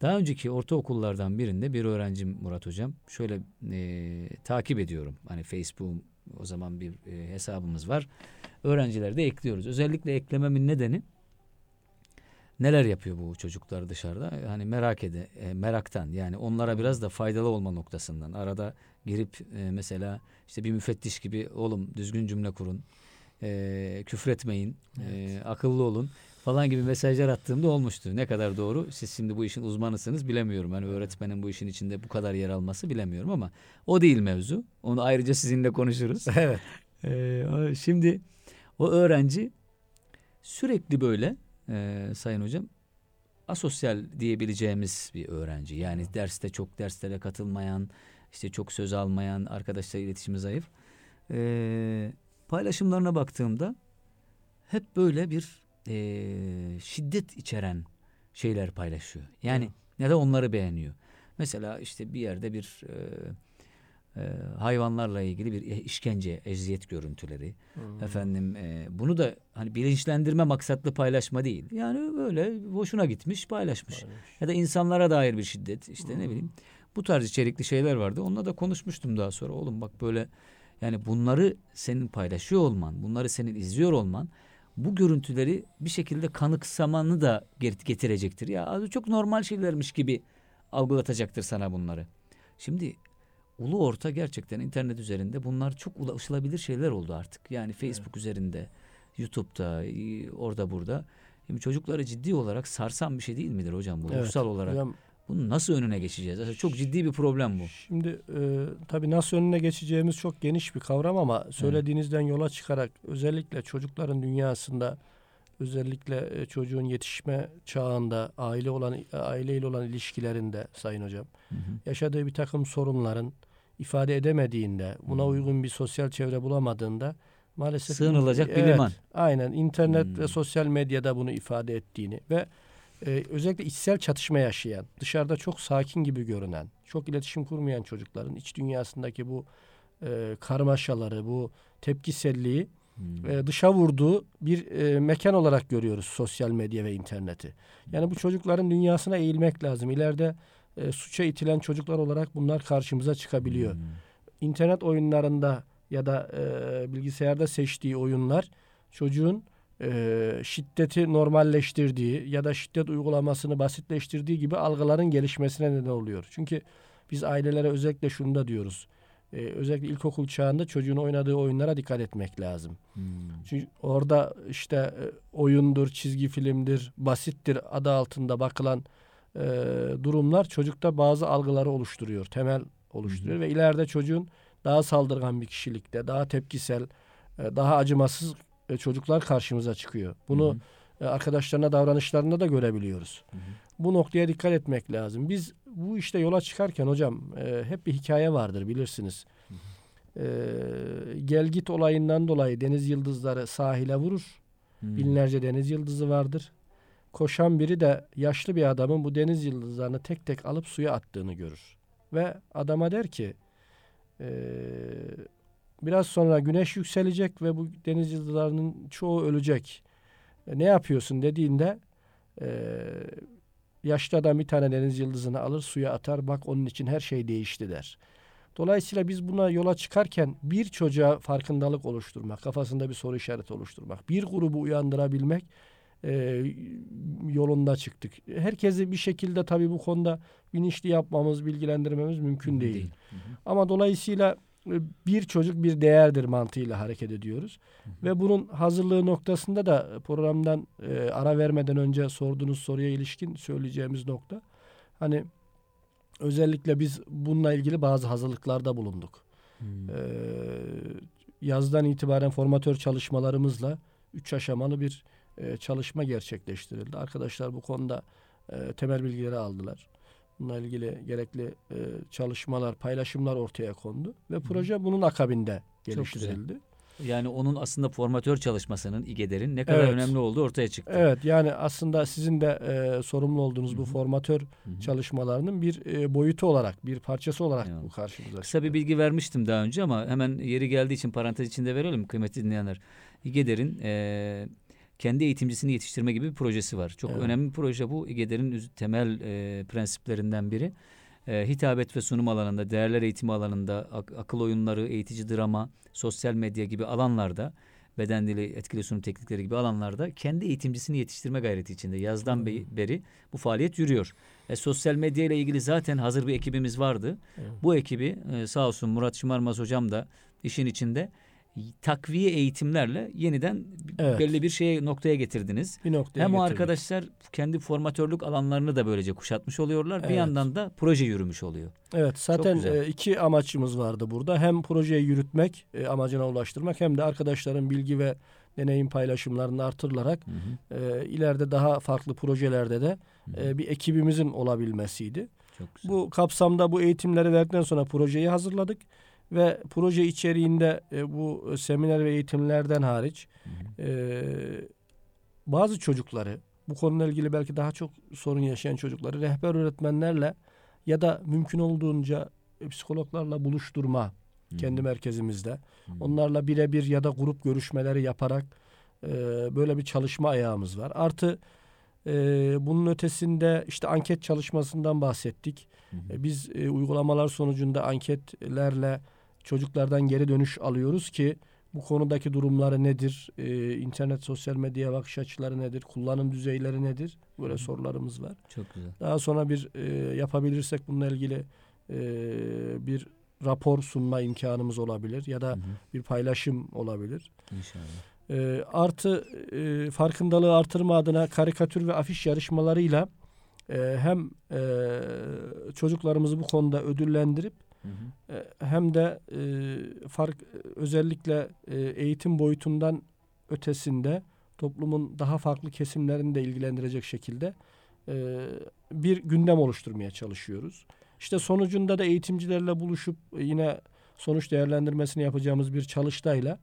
Daha önceki ortaokullardan birinde bir öğrencim Murat Hocam şöyle e, takip ediyorum. Hani Facebook o zaman bir e, hesabımız var. Öğrencileri de ekliyoruz. Özellikle eklememin nedeni neler yapıyor bu çocuklar dışarıda? Hani merak ede, e, meraktan yani onlara biraz da faydalı olma noktasından. Arada girip e, mesela işte bir müfettiş gibi oğlum düzgün cümle kurun. E, küfretmeyin. e, akıllı olun falan gibi mesajlar attığımda olmuştu. Ne kadar doğru? Siz şimdi bu işin uzmanısınız bilemiyorum. Hani öğretmenin bu işin içinde bu kadar yer alması bilemiyorum ama o değil mevzu. Onu ayrıca sizinle konuşuruz. Evet. O- şimdi o öğrenci sürekli böyle e, sayın hocam asosyal diyebileceğimiz bir öğrenci. Yani derste çok derslere katılmayan, işte çok söz almayan, arkadaşlarla iletişimi zayıf. Ee, paylaşımlarına baktığımda hep böyle bir e, şiddet içeren şeyler paylaşıyor. Yani ya da onları beğeniyor. Mesela işte bir yerde bir e, e, hayvanlarla ilgili bir işkence, eziyet görüntüleri. Hmm. Efendim e, bunu da hani bilinçlendirme maksatlı paylaşma değil. Yani böyle hoşuna gitmiş paylaşmış. Ya da insanlara dair bir şiddet işte ne bileyim. Bu tarz içerikli şeyler vardı. Onunla da konuşmuştum daha sonra. Oğlum bak böyle yani bunları senin paylaşıyor olman, bunları senin izliyor olman bu görüntüleri bir şekilde kanıksamanı da get- getirecektir. Ya çok normal şeylermiş gibi algılatacaktır sana bunları. Şimdi ulu orta gerçekten internet üzerinde bunlar çok ulaşılabilir şeyler oldu artık. Yani Facebook üzerinde, YouTube'da, orada burada. Şimdi çocukları ciddi olarak sarsan bir şey değil midir hocam bu? Evet. Ruhsal olarak. Hocam, Bunun nasıl önüne geçeceğiz? Aslında çok ciddi bir problem bu. Şimdi e, tabii nasıl önüne geçeceğimiz çok geniş bir kavram ama söylediğinizden yola çıkarak özellikle çocukların dünyasında özellikle e, çocuğun yetişme çağında aile olan aileyle olan ilişkilerinde sayın hocam Hı hı. yaşadığı bir takım sorunların ifade edemediğinde buna Hmm. uygun bir sosyal çevre bulamadığında maalesef Sığınılacak bir Evet, liman. Aynen internet Hmm. ve sosyal medyada bunu ifade ettiğini ve e, özellikle içsel çatışma yaşayan, dışarıda çok sakin gibi görünen, çok iletişim kurmayan çocukların iç dünyasındaki bu e, karmaşaları, bu tepkiselliği Hmm. e, dışa vurduğu bir e, mekan olarak görüyoruz sosyal medya ve interneti. Yani bu çocukların dünyasına eğilmek lazım. İleride e, suça itilen çocuklar olarak bunlar karşımıza çıkabiliyor. Hmm. İnternet oyunlarında ya da e, bilgisayarda seçtiği oyunlar çocuğun e, şiddeti normalleştirdiği ya da şiddet uygulamasını basitleştirdiği gibi algıların gelişmesine neden oluyor. Çünkü biz ailelere özellikle şunu da diyoruz. E, özellikle ilkokul çağında çocuğun oynadığı oyunlara dikkat etmek lazım. Hmm. Çünkü orada işte e, oyundur, çizgi filmdir, basittir adı altında bakılan e, durumlar çocukta bazı algıları oluşturuyor, temel oluşturuyor ve ileride çocuğun daha saldırgan bir kişilikte, daha tepkisel, e, daha acımasız e, çocuklar karşımıza çıkıyor. Bunu Hı e, arkadaşlarına davranışlarında da görebiliyoruz. Hı hı. Bu noktaya dikkat etmek lazım. Biz bu işte yola çıkarken hocam e, hep bir hikaye vardır bilirsiniz. E, gel git olayından dolayı deniz yıldızları sahile vurur. Hmm. Binlerce deniz yıldızı vardır. Koşan biri de yaşlı bir adamın bu deniz yıldızlarını tek tek alıp suya attığını görür. Ve adama der ki eee, biraz sonra güneş yükselecek ve bu deniz yıldızlarının çoğu ölecek. E, ne yapıyorsun dediğinde eee, yaşlı adam bir tane deniz yıldızını alır suya atar bak onun için her şey değişti der. Dolayısıyla biz buna yola çıkarken bir çocuğa farkındalık oluşturmak, kafasında bir soru işareti oluşturmak, bir grubu uyandırabilmek e, yolunda çıktık. Herkesi bir şekilde tabii bu konuda bilinçli yapmamız, bilgilendirmemiz mümkün değil. Hı hı. Ama dolayısıyla e, bir çocuk bir değerdir mantığıyla hareket ediyoruz. Ve bunun hazırlığı noktasında da programdan e, ara vermeden önce sorduğunuz soruya ilişkin söyleyeceğimiz nokta. Hani özellikle biz bununla ilgili bazı hazırlıklarda bulunduk. Hmm. Ee, yazdan itibaren formatör çalışmalarımızla üç aşamalı bir e, çalışma gerçekleştirildi. Arkadaşlar bu konuda e, temel bilgileri aldılar. Bununla ilgili gerekli e, çalışmalar, paylaşımlar ortaya kondu ve proje bunun akabinde geliştirildi. Yani onun aslında formatör çalışmasının İGEDER'in ne kadar Evet. önemli olduğu ortaya çıktı. Evet yani aslında sizin de e, sorumlu olduğunuz bu Hı hı. formatör Hı hı. çalışmalarının bir e, boyutu olarak, bir parçası olarak Eyvallah. bu karşımıza Kısa bir bilgi vermiştim daha önce ama hemen yeri geldiği için parantez içinde verelim kıymetli dinleyenler. İGEDER'in eee, kendi eğitimcisini yetiştirme gibi bir projesi var. Çok Evet. önemli bir proje bu. İGEDER'in temel eee, prensiplerinden biri. Eee, hitabet ve sunum alanında, değerler eğitimi alanında, ak- akıl oyunları, eğitici drama, sosyal medya gibi alanlarda, beden dili, etkili sunum teknikleri gibi alanlarda kendi eğitimcisini yetiştirme gayreti içinde yazdan be- beri bu faaliyet yürüyor. E, sosyal medya ile ilgili zaten hazır bir ekibimiz vardı. Evet. Bu ekibi e, sağ olsun Murat Şımarmaz hocam da işin içinde takviye eğitimlerle yeniden Evet. belli bir şeye noktaya getirdiniz. Bir noktaya Hem o arkadaşlar kendi formatörlük alanlarını da böylece kuşatmış oluyorlar. Bir Evet. yandan da proje yürümüş oluyor. Evet zaten e, iki amaçımız vardı burada. Hem projeyi yürütmek, e, amacına ulaştırmak hem de arkadaşların bilgi ve deneyim paylaşımlarını artırılarak Hı hı. e, ileride daha farklı projelerde de Hı hı. e, bir ekibimizin olabilmesiydi. Çok güzel. Bu kapsamda bu eğitimleri verdikten sonra projeyi hazırladık ve proje içeriğinde e, bu seminer ve eğitimlerden hariç e, bazı çocukları bu konuyla ilgili belki daha çok sorun yaşayan çocukları rehber öğretmenlerle ya da mümkün olduğunca e, psikologlarla buluşturma hı. kendi merkezimizde. Hı. Onlarla birebir ya da grup görüşmeleri yaparak e, böyle bir çalışma ayağımız var. Artı e, bunun ötesinde işte anket çalışmasından bahsettik. Hı. E, Biz e, uygulamalar sonucunda anketlerle çocuklardan geri dönüş alıyoruz ki bu konudaki durumları nedir? E, internet, sosyal medya bakış açıları nedir? Kullanım düzeyleri nedir? Böyle Hı sorularımız var. Çok güzel. Daha sonra bir e, yapabilirsek bununla ilgili e, bir rapor sunma imkanımız olabilir ya da hı. bir paylaşım olabilir. İnşallah. E, artı e, farkındalığı artırma adına karikatür ve afiş yarışmalarıyla e, hem e, çocuklarımızı bu konuda ödüllendirip Hı e, hem de e, fark özellikle e, eğitim boyutundan ötesinde toplumun daha farklı kesimlerini de ilgilendirecek şekilde e, bir gündem oluşturmaya çalışıyoruz. İşte sonucunda da eğitimcilerle buluşup e, yine sonuç değerlendirmesini yapacağımız bir çalıştayla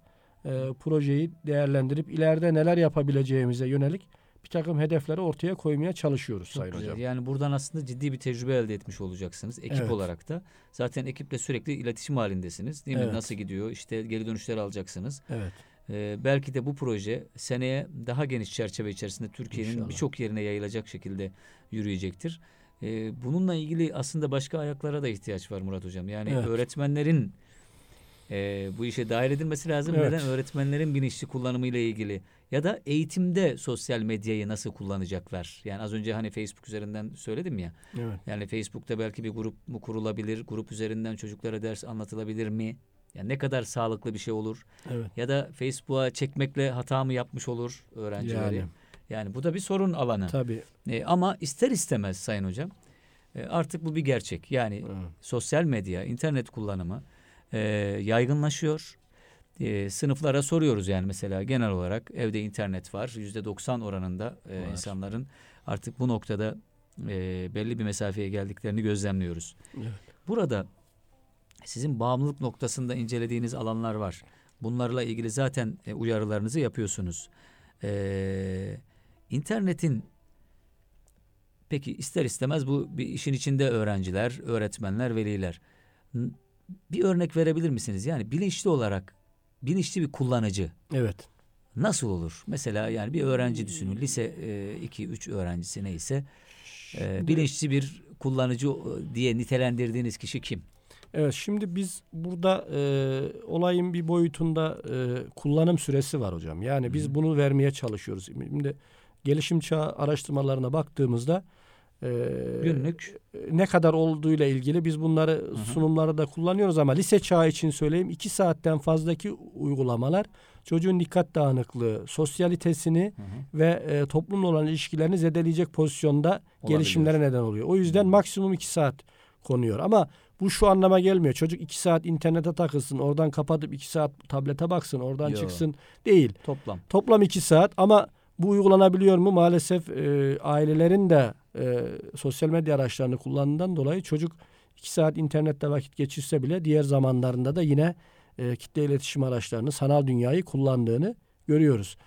e, projeyi değerlendirip ileride neler yapabileceğimize yönelik bir takım hedefleri ortaya koymaya çalışıyoruz Çok Sayın güzel. Hocam. Yani buradan aslında ciddi bir tecrübe elde etmiş olacaksınız ekip Evet. olarak da. Zaten ekiple sürekli iletişim halindesiniz değil mi? Evet. Nasıl gidiyor? İşte geri dönüşler alacaksınız. Evet. Ee, belki de bu proje seneye daha geniş çerçeve içerisinde Türkiye'nin birçok yerine yayılacak şekilde yürüyecektir. Ee, bununla ilgili aslında başka ayaklara da ihtiyaç var Murat Hocam. Yani Evet. öğretmenlerin e, bu işe dahil edilmesi lazım. Evet. Neden? Öğretmenlerin bilinçli kullanımı ile ilgili. Ya da eğitimde sosyal medyayı nasıl kullanacaklar? Yani az önce hani Facebook üzerinden söyledim ya. Evet. Yani Facebook'ta belki bir grup mu kurulabilir? Grup üzerinden çocuklara ders anlatılabilir mi? Yani ne kadar sağlıklı bir şey olur? Evet. Ya da Facebook'a çekmekle hata mı yapmış olur öğrencileri? Yani, Yani bu da bir sorun alanı. tabii. E, ama ister istemez Sayın Hocam e, artık bu bir gerçek. Yani Evet. sosyal medya, internet kullanımı e, yaygınlaşıyor. e, sınıflara soruyoruz yani mesela genel olarak evde internet var. Yüzde 90 oranında e, Var. insanların artık bu noktada e, belli bir mesafeye geldiklerini gözlemliyoruz. Evet. Burada sizin bağımlılık noktasında incelediğiniz alanlar var. Bunlarla ilgili zaten e, uyarılarınızı yapıyorsunuz. Ee, internetin peki ister istemez bu bir işin içinde öğrenciler, öğretmenler, veliler. Bir örnek verebilir misiniz? Yani bilinçli olarak bilinçli bir kullanıcı Evet. nasıl olur? Mesela yani bir öğrenci düşünün. Lise 2-3 öğrencisi neyse. e, bilinçli bir kullanıcı e, diye nitelendirdiğiniz kişi kim? Evet şimdi biz burada e, olayın bir boyutunda e, kullanım süresi var hocam. Yani biz bunu vermeye çalışıyoruz. Şimdi gelişim çağı araştırmalarına baktığımızda e, Günlük ne kadar olduğuyla ilgili biz bunları hı. sunumlarda kullanıyoruz ama lise çağı için söyleyeyim iki saatten fazlaki uygulamalar çocuğun dikkat dağınıklığı, sosyalitesini Hı hı. ve e, toplumla olan ilişkilerini zedeleyecek pozisyonda Olabiliyor. gelişimlere neden oluyor. O yüzden Hı. maksimum iki saat konuyor ama bu şu anlama gelmiyor. Çocuk iki saat internete takılsın, oradan kapatıp iki saat tablete baksın, oradan Yo. çıksın değil. toplam. Toplam iki saat ama bu uygulanabiliyor mu? Maalesef e, ailelerin de e, sosyal medya araçlarını kullandığından dolayı çocuk iki saat internette vakit geçirse bile diğer zamanlarında da yine e, kitle iletişim araçlarını, sanal dünyayı kullandığını görüyoruz.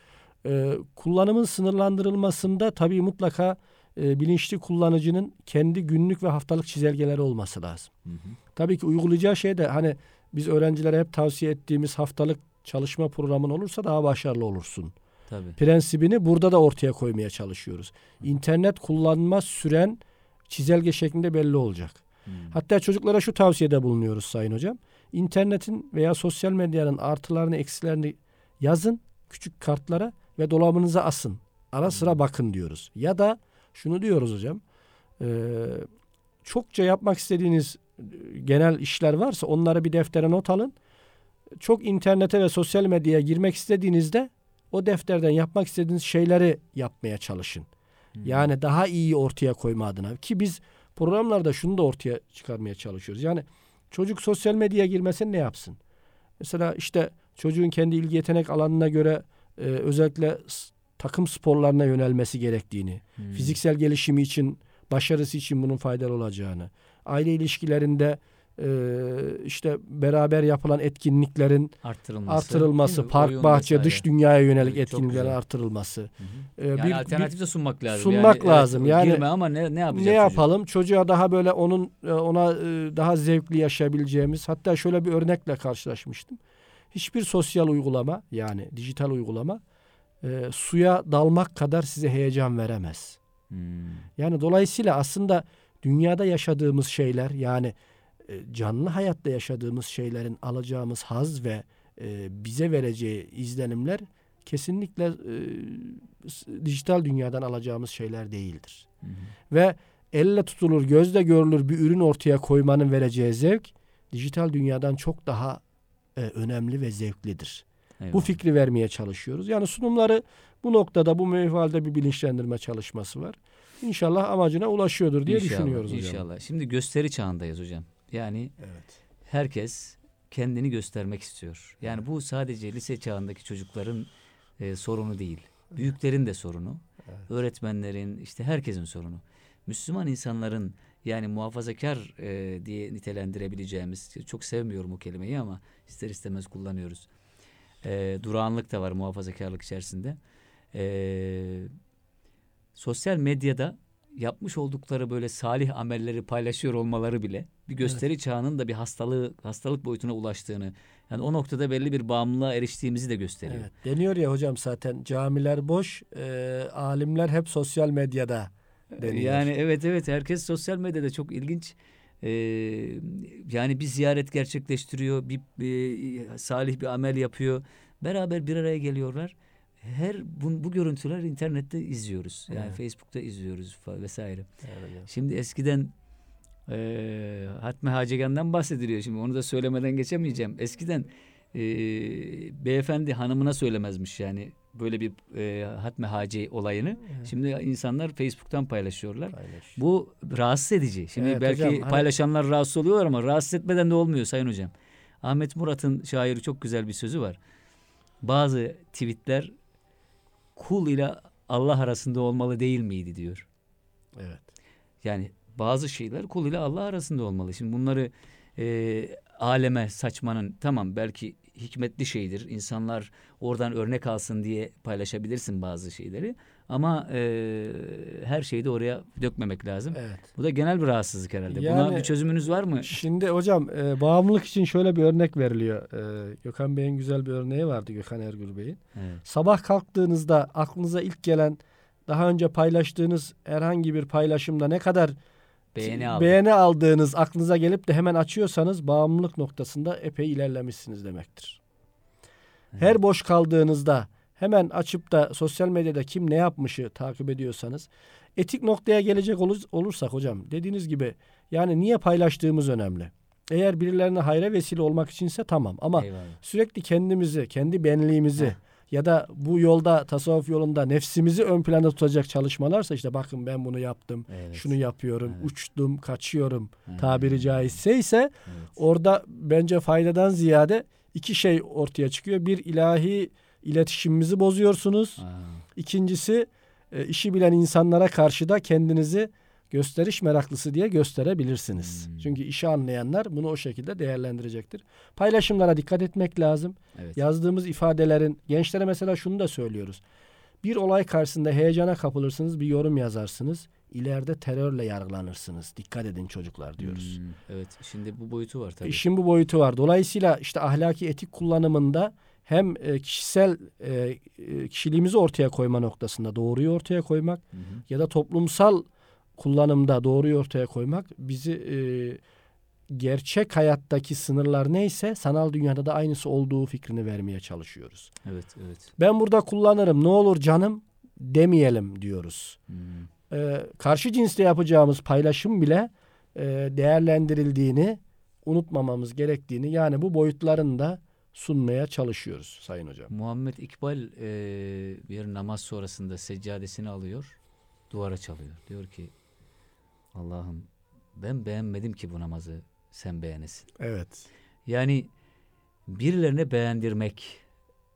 E, kullanımın sınırlandırılmasında tabii mutlaka e, bilinçli kullanıcının kendi günlük ve haftalık çizelgeleri olması lazım. Hı hı. Tabii ki uygulayacağı şey de hani biz öğrencilere hep tavsiye ettiğimiz haftalık çalışma programın olursa daha başarılı olursun Tabii. prensibini burada da ortaya koymaya çalışıyoruz. İnternet kullanma süren çizelge şeklinde belli olacak. Hı. Hatta çocuklara şu tavsiyede bulunuyoruz Sayın Hocam. İnternetin veya sosyal medyanın artılarını eksilerini yazın küçük kartlara ve dolabınıza asın. Ara sıra bakın diyoruz. Ya da şunu diyoruz hocam. eee, çokça yapmak istediğiniz e, genel işler varsa onları bir deftere not alın. Çok internete ve sosyal medyaya girmek istediğinizde o defterden yapmak istediğiniz şeyleri yapmaya çalışın. Hı. Yani daha iyi ortaya koyma adına ki biz programlarda şunu da ortaya çıkarmaya çalışıyoruz. Yani çocuk sosyal medyaya girmesin ne yapsın? Mesela işte çocuğun kendi ilgi yetenek alanına göre e, özellikle takım sporlarına yönelmesi gerektiğini, Hı. fiziksel gelişimi için, başarısı için bunun faydalı olacağını, aile ilişkilerinde işte beraber yapılan etkinliklerin artırılması, artırılması, park, bahçe, vesaire. dış dünyaya yönelik Evet, etkinliklerin artırılması. Hı hı. E, Yani bir- alternatif de sunmak lazım. sunmak yani, lazım. Yani girme ama ne ne ne yapalım? Çocuğa daha böyle onun e, ona e, daha zevkli yaşayabileceğimiz hatta şöyle bir örnekle karşılaşmıştım. Hiçbir sosyal uygulama yani dijital uygulama e, suya dalmak kadar size heyecan veremez. Hmm. Yani dolayısıyla aslında dünyada yaşadığımız şeyler yani canlı hayatta yaşadığımız şeylerin alacağımız haz ve e, bize vereceği izlenimler kesinlikle e, dijital dünyadan alacağımız şeyler değildir. Hı hı. Ve elle tutulur, gözle görülür bir ürün ortaya koymanın vereceği zevk dijital dünyadan çok daha e, önemli ve zevklidir. Bu Eyvallah. fikri vermeye çalışıyoruz. Yani sunumları bu noktada bu mevvalde bir bilinçlendirme çalışması var. İnşallah amacına ulaşıyordur diye İnşallah, düşünüyoruz hocam. İnşallah. Şimdi gösteri çağındayız hocam. Yani Evet. herkes kendini göstermek istiyor. Yani bu sadece lise çağındaki çocukların e, sorunu değil. Büyüklerin de sorunu. Evet. Öğretmenlerin, işte herkesin sorunu. Müslüman insanların yani muhafazakar e, diye nitelendirebileceğimiz, çok sevmiyorum o kelimeyi ama ister istemez kullanıyoruz. E, durağanlık da var muhafazakarlık içerisinde. E, sosyal medyada yapmış oldukları böyle salih amelleri paylaşıyor olmaları bile bir gösteri çağının da bir hastalığı hastalık boyutuna ulaştığını yani o noktada belli bir bağımlılığa eriştiğimizi de gösteriyor. Evet. Deniyor ya hocam zaten camiler boş, e, alimler hep sosyal medyada deniyor. Yani evet evet herkes sosyal medyada çok ilginç. Ee, yani bir ziyaret gerçekleştiriyor, bir, bir salih bir amel yapıyor. Beraber bir araya geliyorlar. Her bu, bu görüntüler internette izliyoruz. Yani Evet. Facebook'ta izliyoruz vesaire. Evet. Şimdi eskiden e, Hatme Hacegan'dan bahsediliyor. Şimdi onu da söylemeden geçemeyeceğim. Eskiden e, beyefendi hanımına söylemezmiş yani böyle bir e, Hatme Hace olayını. Evet. Şimdi insanlar Facebook'tan paylaşıyorlar. Paylaş. Bu rahatsız edici. Şimdi Evet belki hocam, hani- paylaşanlar rahatsız oluyorlar ama rahatsız etmeden de olmuyor Sayın Hocam. Ahmet Murat'ın şairi çok güzel bir sözü var. Bazı tweetler kul ile Allah arasında olmalı değil miydi diyor. Evet. Yani bazı şeyler kul ile Allah arasında olmalı. Şimdi bunları e, aleme saçmanın tamam belki hikmetli şeydir. İnsanlar oradan örnek alsın diye paylaşabilirsin bazı şeyleri. Ama e, her şeyi de oraya dökmemek lazım. Evet. Bu da genel bir rahatsızlık herhalde. Buna Yani- bir çözümünüz var mı? Şimdi hocam e, bağımlılık için şöyle bir örnek veriliyor. E, Gökhan Bey'in güzel bir örneği vardı Gökhan Ergür Bey'in. Evet. Sabah kalktığınızda aklınıza ilk gelen daha önce paylaştığınız herhangi bir paylaşımda ne kadar Beğeni aldım. beğeni aldığınız aklınıza gelip de hemen açıyorsanız bağımlılık noktasında epey ilerlemişsiniz demektir. Her boş kaldığınızda hemen açıp da sosyal medyada kim ne yapmışı takip ediyorsanız etik noktaya gelecek olur- olursak hocam dediğiniz gibi yani niye paylaştığımız önemli. Eğer birilerine hayra vesile olmak içinse tamam ama Eyvallah. sürekli kendimizi, kendi benliğimizi Heh. ya da bu yolda tasavvuf yolunda nefsimizi ön planda tutacak çalışmalarsa işte bakın ben bunu yaptım, Evet. şunu yapıyorum, Evet. uçtum, kaçıyorum Hmm. tabiri caizse ise Evet. orada bence faydadan ziyade iki şey ortaya çıkıyor. Bir ilahi iletişimimizi bozuyorsunuz. Aa, İkincisi e, işi bilen insanlara karşı da kendinizi gösteriş meraklısı diye gösterebilirsiniz. Hmm. Çünkü işi anlayanlar bunu o şekilde değerlendirecektir. Paylaşımlara dikkat etmek lazım. evet. Yazdığımız ifadelerin gençlere mesela şunu da söylüyoruz. Bir olay karşısında heyecana kapılırsınız, bir yorum yazarsınız. İleride terörle yargılanırsınız. Dikkat edin çocuklar diyoruz. Hmm, evet. Şimdi bu boyutu var tabii. İşin bu boyutu var. Dolayısıyla işte ahlaki etik kullanımında hem e, kişisel e, e, kişiliğimizi ortaya koyma noktasında doğruyu ortaya koymak Hı hı. ya da toplumsal kullanımda doğruyu ortaya koymak bizi e, gerçek hayattaki sınırlar neyse sanal dünyada da aynısı olduğu fikrini vermeye çalışıyoruz. Evet, evet. Ben burada kullanırım ne olur canım demeyelim diyoruz. Hmm. Ee, karşı cinsle yapacağımız paylaşım bile e, değerlendirildiğini unutmamamız gerektiğini yani bu boyutlarını da sunmaya çalışıyoruz Sayın Hocam. Muhammed İkbal e, bir namaz sonrasında seccadesini alıyor, duvara çalıyor. Diyor ki Allah'ım ben beğenmedim ki bu namazı sen beğenesin. Evet. Yani birilerine beğendirmek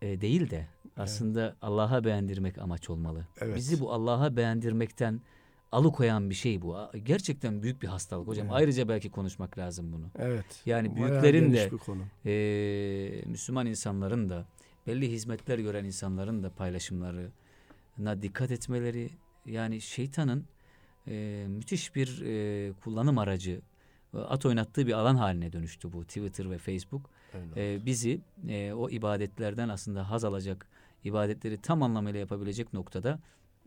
e, değil de aslında Allah'a beğendirmek amaç olmalı. Evet. Bizi bu Allah'a beğendirmekten alıkoyan bir şey bu. Gerçekten büyük bir hastalık hocam. Evet. Ayrıca belki konuşmak lazım bunu. Evet. Yani büyüklerin de e, Müslüman insanların da belli hizmetler gören insanların da paylaşımlarına dikkat etmeleri yani şeytanın e, müthiş bir e, kullanım aracı at oynattığı bir alan haline dönüştü bu Twitter ve Facebook. Öyle. E, bizi e, o ibadetlerden aslında haz alacak ibadetleri tam anlamıyla yapabilecek noktada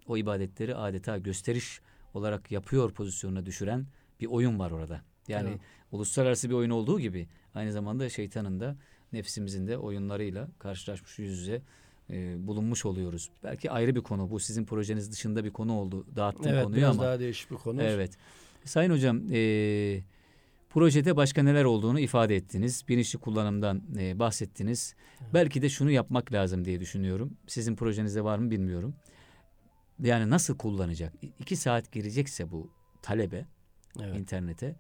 o ibadetleri adeta gösteriş olarak yapıyor pozisyonuna düşüren bir oyun var orada. Yani Evet. uluslararası bir oyun olduğu gibi aynı zamanda şeytanın da nefsimizin de oyunlarıyla karşılaşmış yüz yüze e, bulunmuş oluyoruz. Belki ayrı bir konu bu sizin projeniz dışında bir konu oldu dağıttığım Evet konuyu biraz ama. daha değişik bir konu. Evet. Sayın hocam e, projede başka neler olduğunu ifade ettiniz. Bilinçli kullanımdan e, bahsettiniz. Belki de şunu yapmak lazım diye düşünüyorum. Sizin projenizde var mı bilmiyorum. Yani nasıl kullanacak? İki saat girecekse bu talebe Evet. internete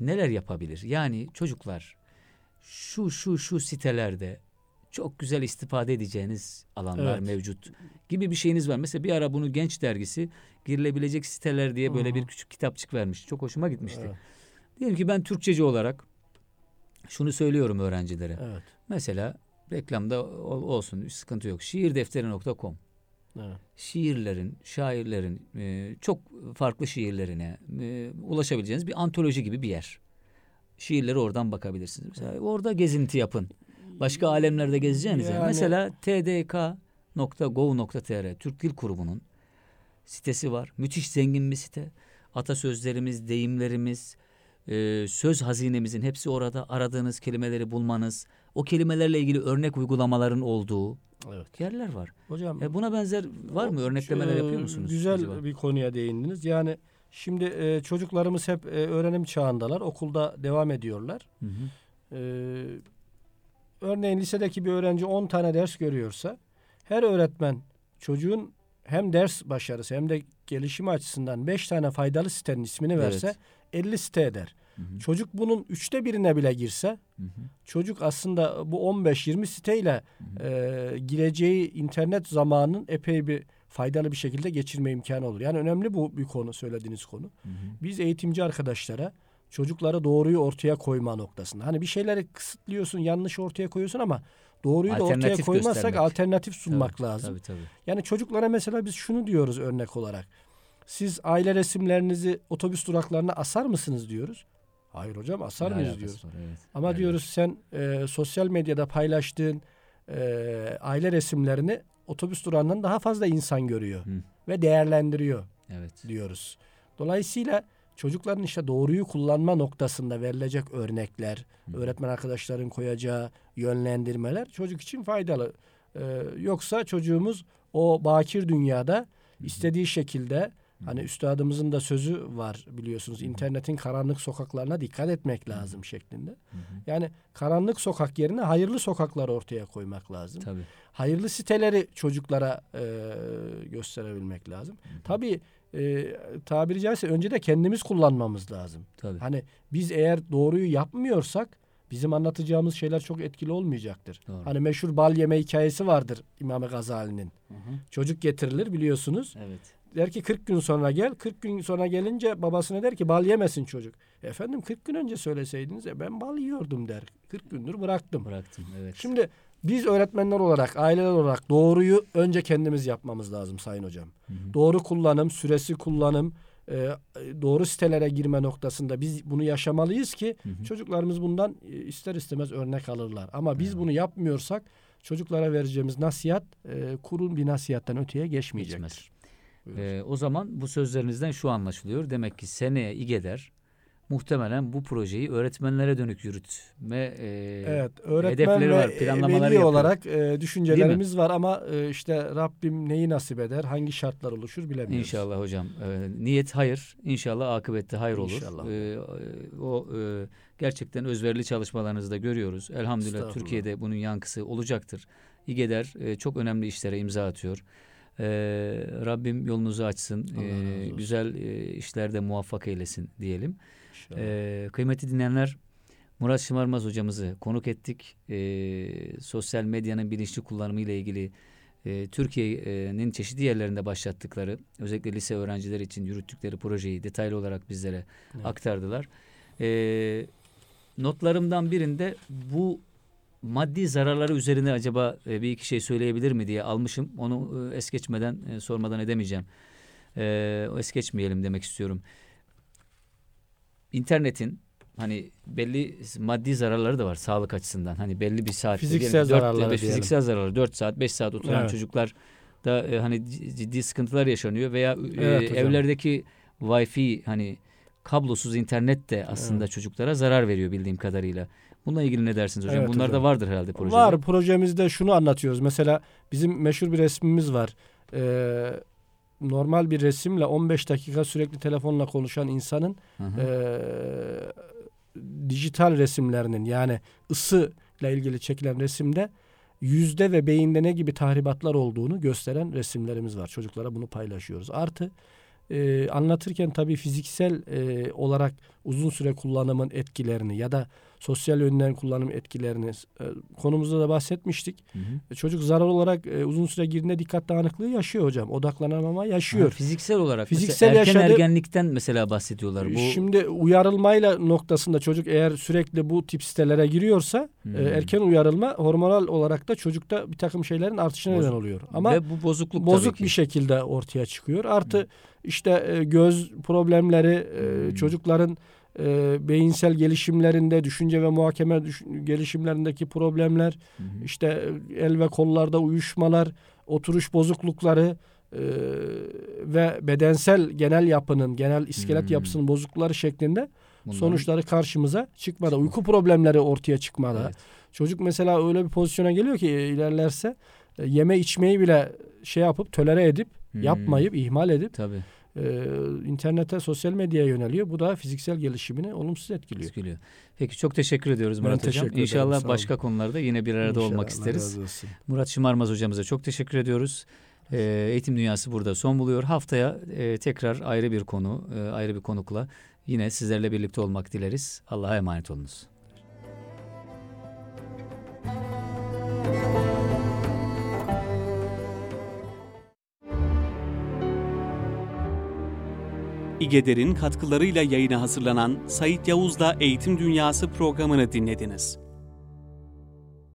neler yapabilir? Yani çocuklar şu şu şu sitelerde çok güzel istifade edeceğiniz alanlar Evet. mevcut gibi bir şeyiniz var. Mesela bir ara bunu Genç Dergisi girilebilecek siteler diye böyle Hı hı. bir küçük kitapçık vermiş. Çok hoşuma gitmişti. Evet. Diyelim ki ben Türkçeci olarak şunu söylüyorum öğrencilere. Evet. Mesela reklamda ol- olsun sıkıntı yok. Şiirdefteri.com Evet. şiirlerin, şairlerin e, çok farklı şiirlerine e, ulaşabileceğiniz bir antoloji gibi bir yer. Şiirleri oradan bakabilirsiniz. Mesela orada gezinti yapın. Başka alemlerde gezeceğiniz. Yani- Mesela tdk.gov.tr Türk Dil Kurumu'nun sitesi var. Müthiş zengin bir site. Atasözlerimiz, deyimlerimiz, e, söz hazinemizin hepsi orada. Aradığınız kelimeleri bulmanız, o kelimelerle ilgili örnek uygulamaların olduğu Evet. yerler var. Hocam E buna benzer var mı? Örneklemeler yapıyor musunuz? Güzel acaba? bir konuya değindiniz. Yani şimdi e, çocuklarımız hep e, öğrenim çağındalar. Okulda devam ediyorlar. Hı hı. Ee, örneğin lisedeki bir öğrenci 10 tane ders görüyorsa her öğretmen çocuğun hem ders başarısı hem de gelişimi açısından 5 tane faydalı sitenin ismini verse Evet. 50 site eder. Hı hı. Çocuk bunun üçte birine bile girse Hı hı. çocuk aslında bu 15-20 siteyle e, gireceği internet zamanının epey bir faydalı bir şekilde geçirme imkanı olur. Yani önemli bu bir konu söylediğiniz konu. Hı hı. Biz eğitimci arkadaşlara çocuklara doğruyu ortaya koyma noktasında. Hani bir şeyleri kısıtlıyorsun, yanlış ortaya koyuyorsun ama doğruyu da ortaya koymazsak göstermek. alternatif sunmak Tabii, lazım. Tabii tabii. Yani çocuklara mesela biz şunu diyoruz örnek olarak. Siz aile resimlerinizi otobüs duraklarına asar mısınız diyoruz. Hayır hocam asar Ne mıyız diyoruz. var, evet. Ama Evet. diyoruz sen e, sosyal medyada paylaştığın e, aile resimlerini otobüs durağından daha fazla insan görüyor Hı. ve değerlendiriyor Evet. diyoruz. Dolayısıyla çocukların işte doğruyu kullanma noktasında verilecek örnekler, Hı. öğretmen arkadaşların koyacağı yönlendirmeler çocuk için faydalı. Ee, yoksa çocuğumuz o bakir dünyada istediği şekilde hani üstadımızın da sözü var biliyorsunuz internetin karanlık sokaklarına dikkat etmek lazım şeklinde. Hı hı. Yani karanlık sokak yerine hayırlı sokaklar ortaya koymak lazım. Tabii. Hayırlı siteleri çocuklara e, gösterebilmek lazım. Tabii e, tabiri caizse önce de kendimiz kullanmamız lazım. Tabii. Hani biz eğer doğruyu yapmıyorsak bizim anlatacağımız şeyler çok etkili olmayacaktır. Doğru. Hani meşhur bal yeme hikayesi vardır İmam Gazali'nin. Hı hı. Çocuk getirilir biliyorsunuz. Evet. Der ki 40 gün sonra gel. 40 gün sonra gelince babasına der ki bal yemesin çocuk. Efendim 40 gün önce söyleseydiniz ya ben bal yiyordum der. 40 gündür bıraktım. Bıraktım. Evet. Şimdi biz öğretmenler olarak, aileler olarak doğruyu önce kendimiz yapmamız lazım Sayın Hocam. Hı hı. Doğru kullanım, süresi kullanım, e, doğru sitelere girme noktasında biz bunu yaşamalıyız ki Hı hı. çocuklarımız bundan e, ister istemez örnek alırlar. Ama biz bunu yapmıyorsak çocuklara vereceğimiz nasihat e, kurun bir nasihattan öteye geçmeyecektir. Geçmez. Buyurun. Ee, o zaman bu sözlerinizden şu anlaşılıyor. Demek ki seneye İGEDER muhtemelen bu projeyi öğretmenlere dönük yürütme e, Evet, hedefleri var, e, planlamaları veli yapıyor. olarak e, düşüncelerimiz var ama e, işte Rabbim neyi nasip eder, hangi şartlar oluşur bilemiyoruz. İnşallah hocam. Ee, niyet hayır. İnşallah akıbette hayır olur. İnşallah. Ee, o e, gerçekten özverili çalışmalarınızı da görüyoruz. Elhamdülillah. Türkiye'de bunun yankısı olacaktır. İGEDER e, çok önemli işlere imza atıyor. Ee, Rabbim yolunuzu açsın. Olsun. güzel e, işlerde muvaffak eylesin diyelim. İnşallah. Kıymetli dinleyenler Murat Şımarmaz hocamızı konuk ettik. Ee, sosyal medyanın bilinçli kullanımı ile ilgili e, Türkiye'nin çeşitli yerlerinde başlattıkları özellikle lise öğrencileri için yürüttükleri projeyi detaylı olarak bizlere Evet. aktardılar. Ee, notlarımdan birinde bu maddi zararları üzerine acaba e, bir iki şey söyleyebilir mi diye almışım. Onu e, es geçmeden e, sormadan edemeyeceğim. E, o es geçmeyelim demek istiyorum. İnternetin hani belli maddi zararları da var sağlık açısından. Hani belli bir saat Fiziksel zararları diyelim. fiziksel zararları 4 saat 5 saat oturan Evet. çocuklar da e, hani ciddi sıkıntılar yaşanıyor veya e, Evet hocam. evlerdeki wifi hani kablosuz internet de aslında çocuklara zarar veriyor bildiğim kadarıyla. Bununla ilgili ne dersiniz hocam? Evet Bunlar hocam. da vardır herhalde projede. Var projemizde şunu anlatıyoruz. Mesela bizim meşhur bir resmimiz var. Ee, normal bir resimle 15 dakika sürekli telefonla konuşan insanın Hı hı. ee, dijital resimlerinin yani ısı ile ilgili çekilen resimde yüzde ve beyinde ne gibi tahribatlar olduğunu gösteren resimlerimiz var. Çocuklara bunu paylaşıyoruz. Artı e, anlatırken tabii fiziksel e, olarak uzun süre kullanımın etkilerini ya da sosyal yönden kullanım etkilerini e, konumuzda da bahsetmiştik. Hı hı. E, Çocuk zarar olarak e, uzun süre girdiğinde dikkat dağınıklığı yaşıyor hocam. Odaklanamama Ha, yaşıyor. fiziksel olarak Fiziksel mesela erken yaşadığı- ergenlikten mesela bahsediyorlar. Bu Şimdi uyarılmayla noktasında çocuk eğer sürekli bu tip sitelere giriyorsa Hmm. e, erken uyarılma hormonal olarak da çocukta bir takım şeylerin artışına Bozuk. neden oluyor. Ama ve bu bozukluk bozuk bir şekilde ortaya çıkıyor. Artı işte e, göz problemleri, e, Hmm. çocukların e, beyinsel gelişimlerinde, düşünce ve muhakeme düş- gelişimlerindeki problemler, hı. işte e, el ve kollarda uyuşmalar, oturuş bozuklukları e, ve bedensel genel yapının, genel iskelet Hmm. yapısının bozuklukları şeklinde Bunların- sonuçları karşımıza çıkmada, uyku problemleri ortaya çıkmada. Evet. Çocuk mesela öyle bir pozisyona geliyor ki ilerlerse yeme içmeyi bile şey yapıp tölere edip Hmm. yapmayıp ihmal edip Tabii. e, internete sosyal medyaya yöneliyor. Bu da fiziksel gelişimini olumsuz etkiliyor. Etkiliyor. Peki çok teşekkür ediyoruz Ben Murat Hocam. teşekkür İnşallah başka konularda yine bir arada İnşallah, olmak isteriz. Murat Şımarmaz hocamıza çok teşekkür ediyoruz. Ee, Eğitim Dünyası burada son buluyor. Haftaya e, tekrar ayrı bir konu, e, ayrı bir konukla Yine sizlerle birlikte olmak dileriz. Allah'a emanet olunuz. İgeder'in katkılarıyla yayına hazırlanan Sait Yavuz'la Eğitim Dünyası programını dinlediniz.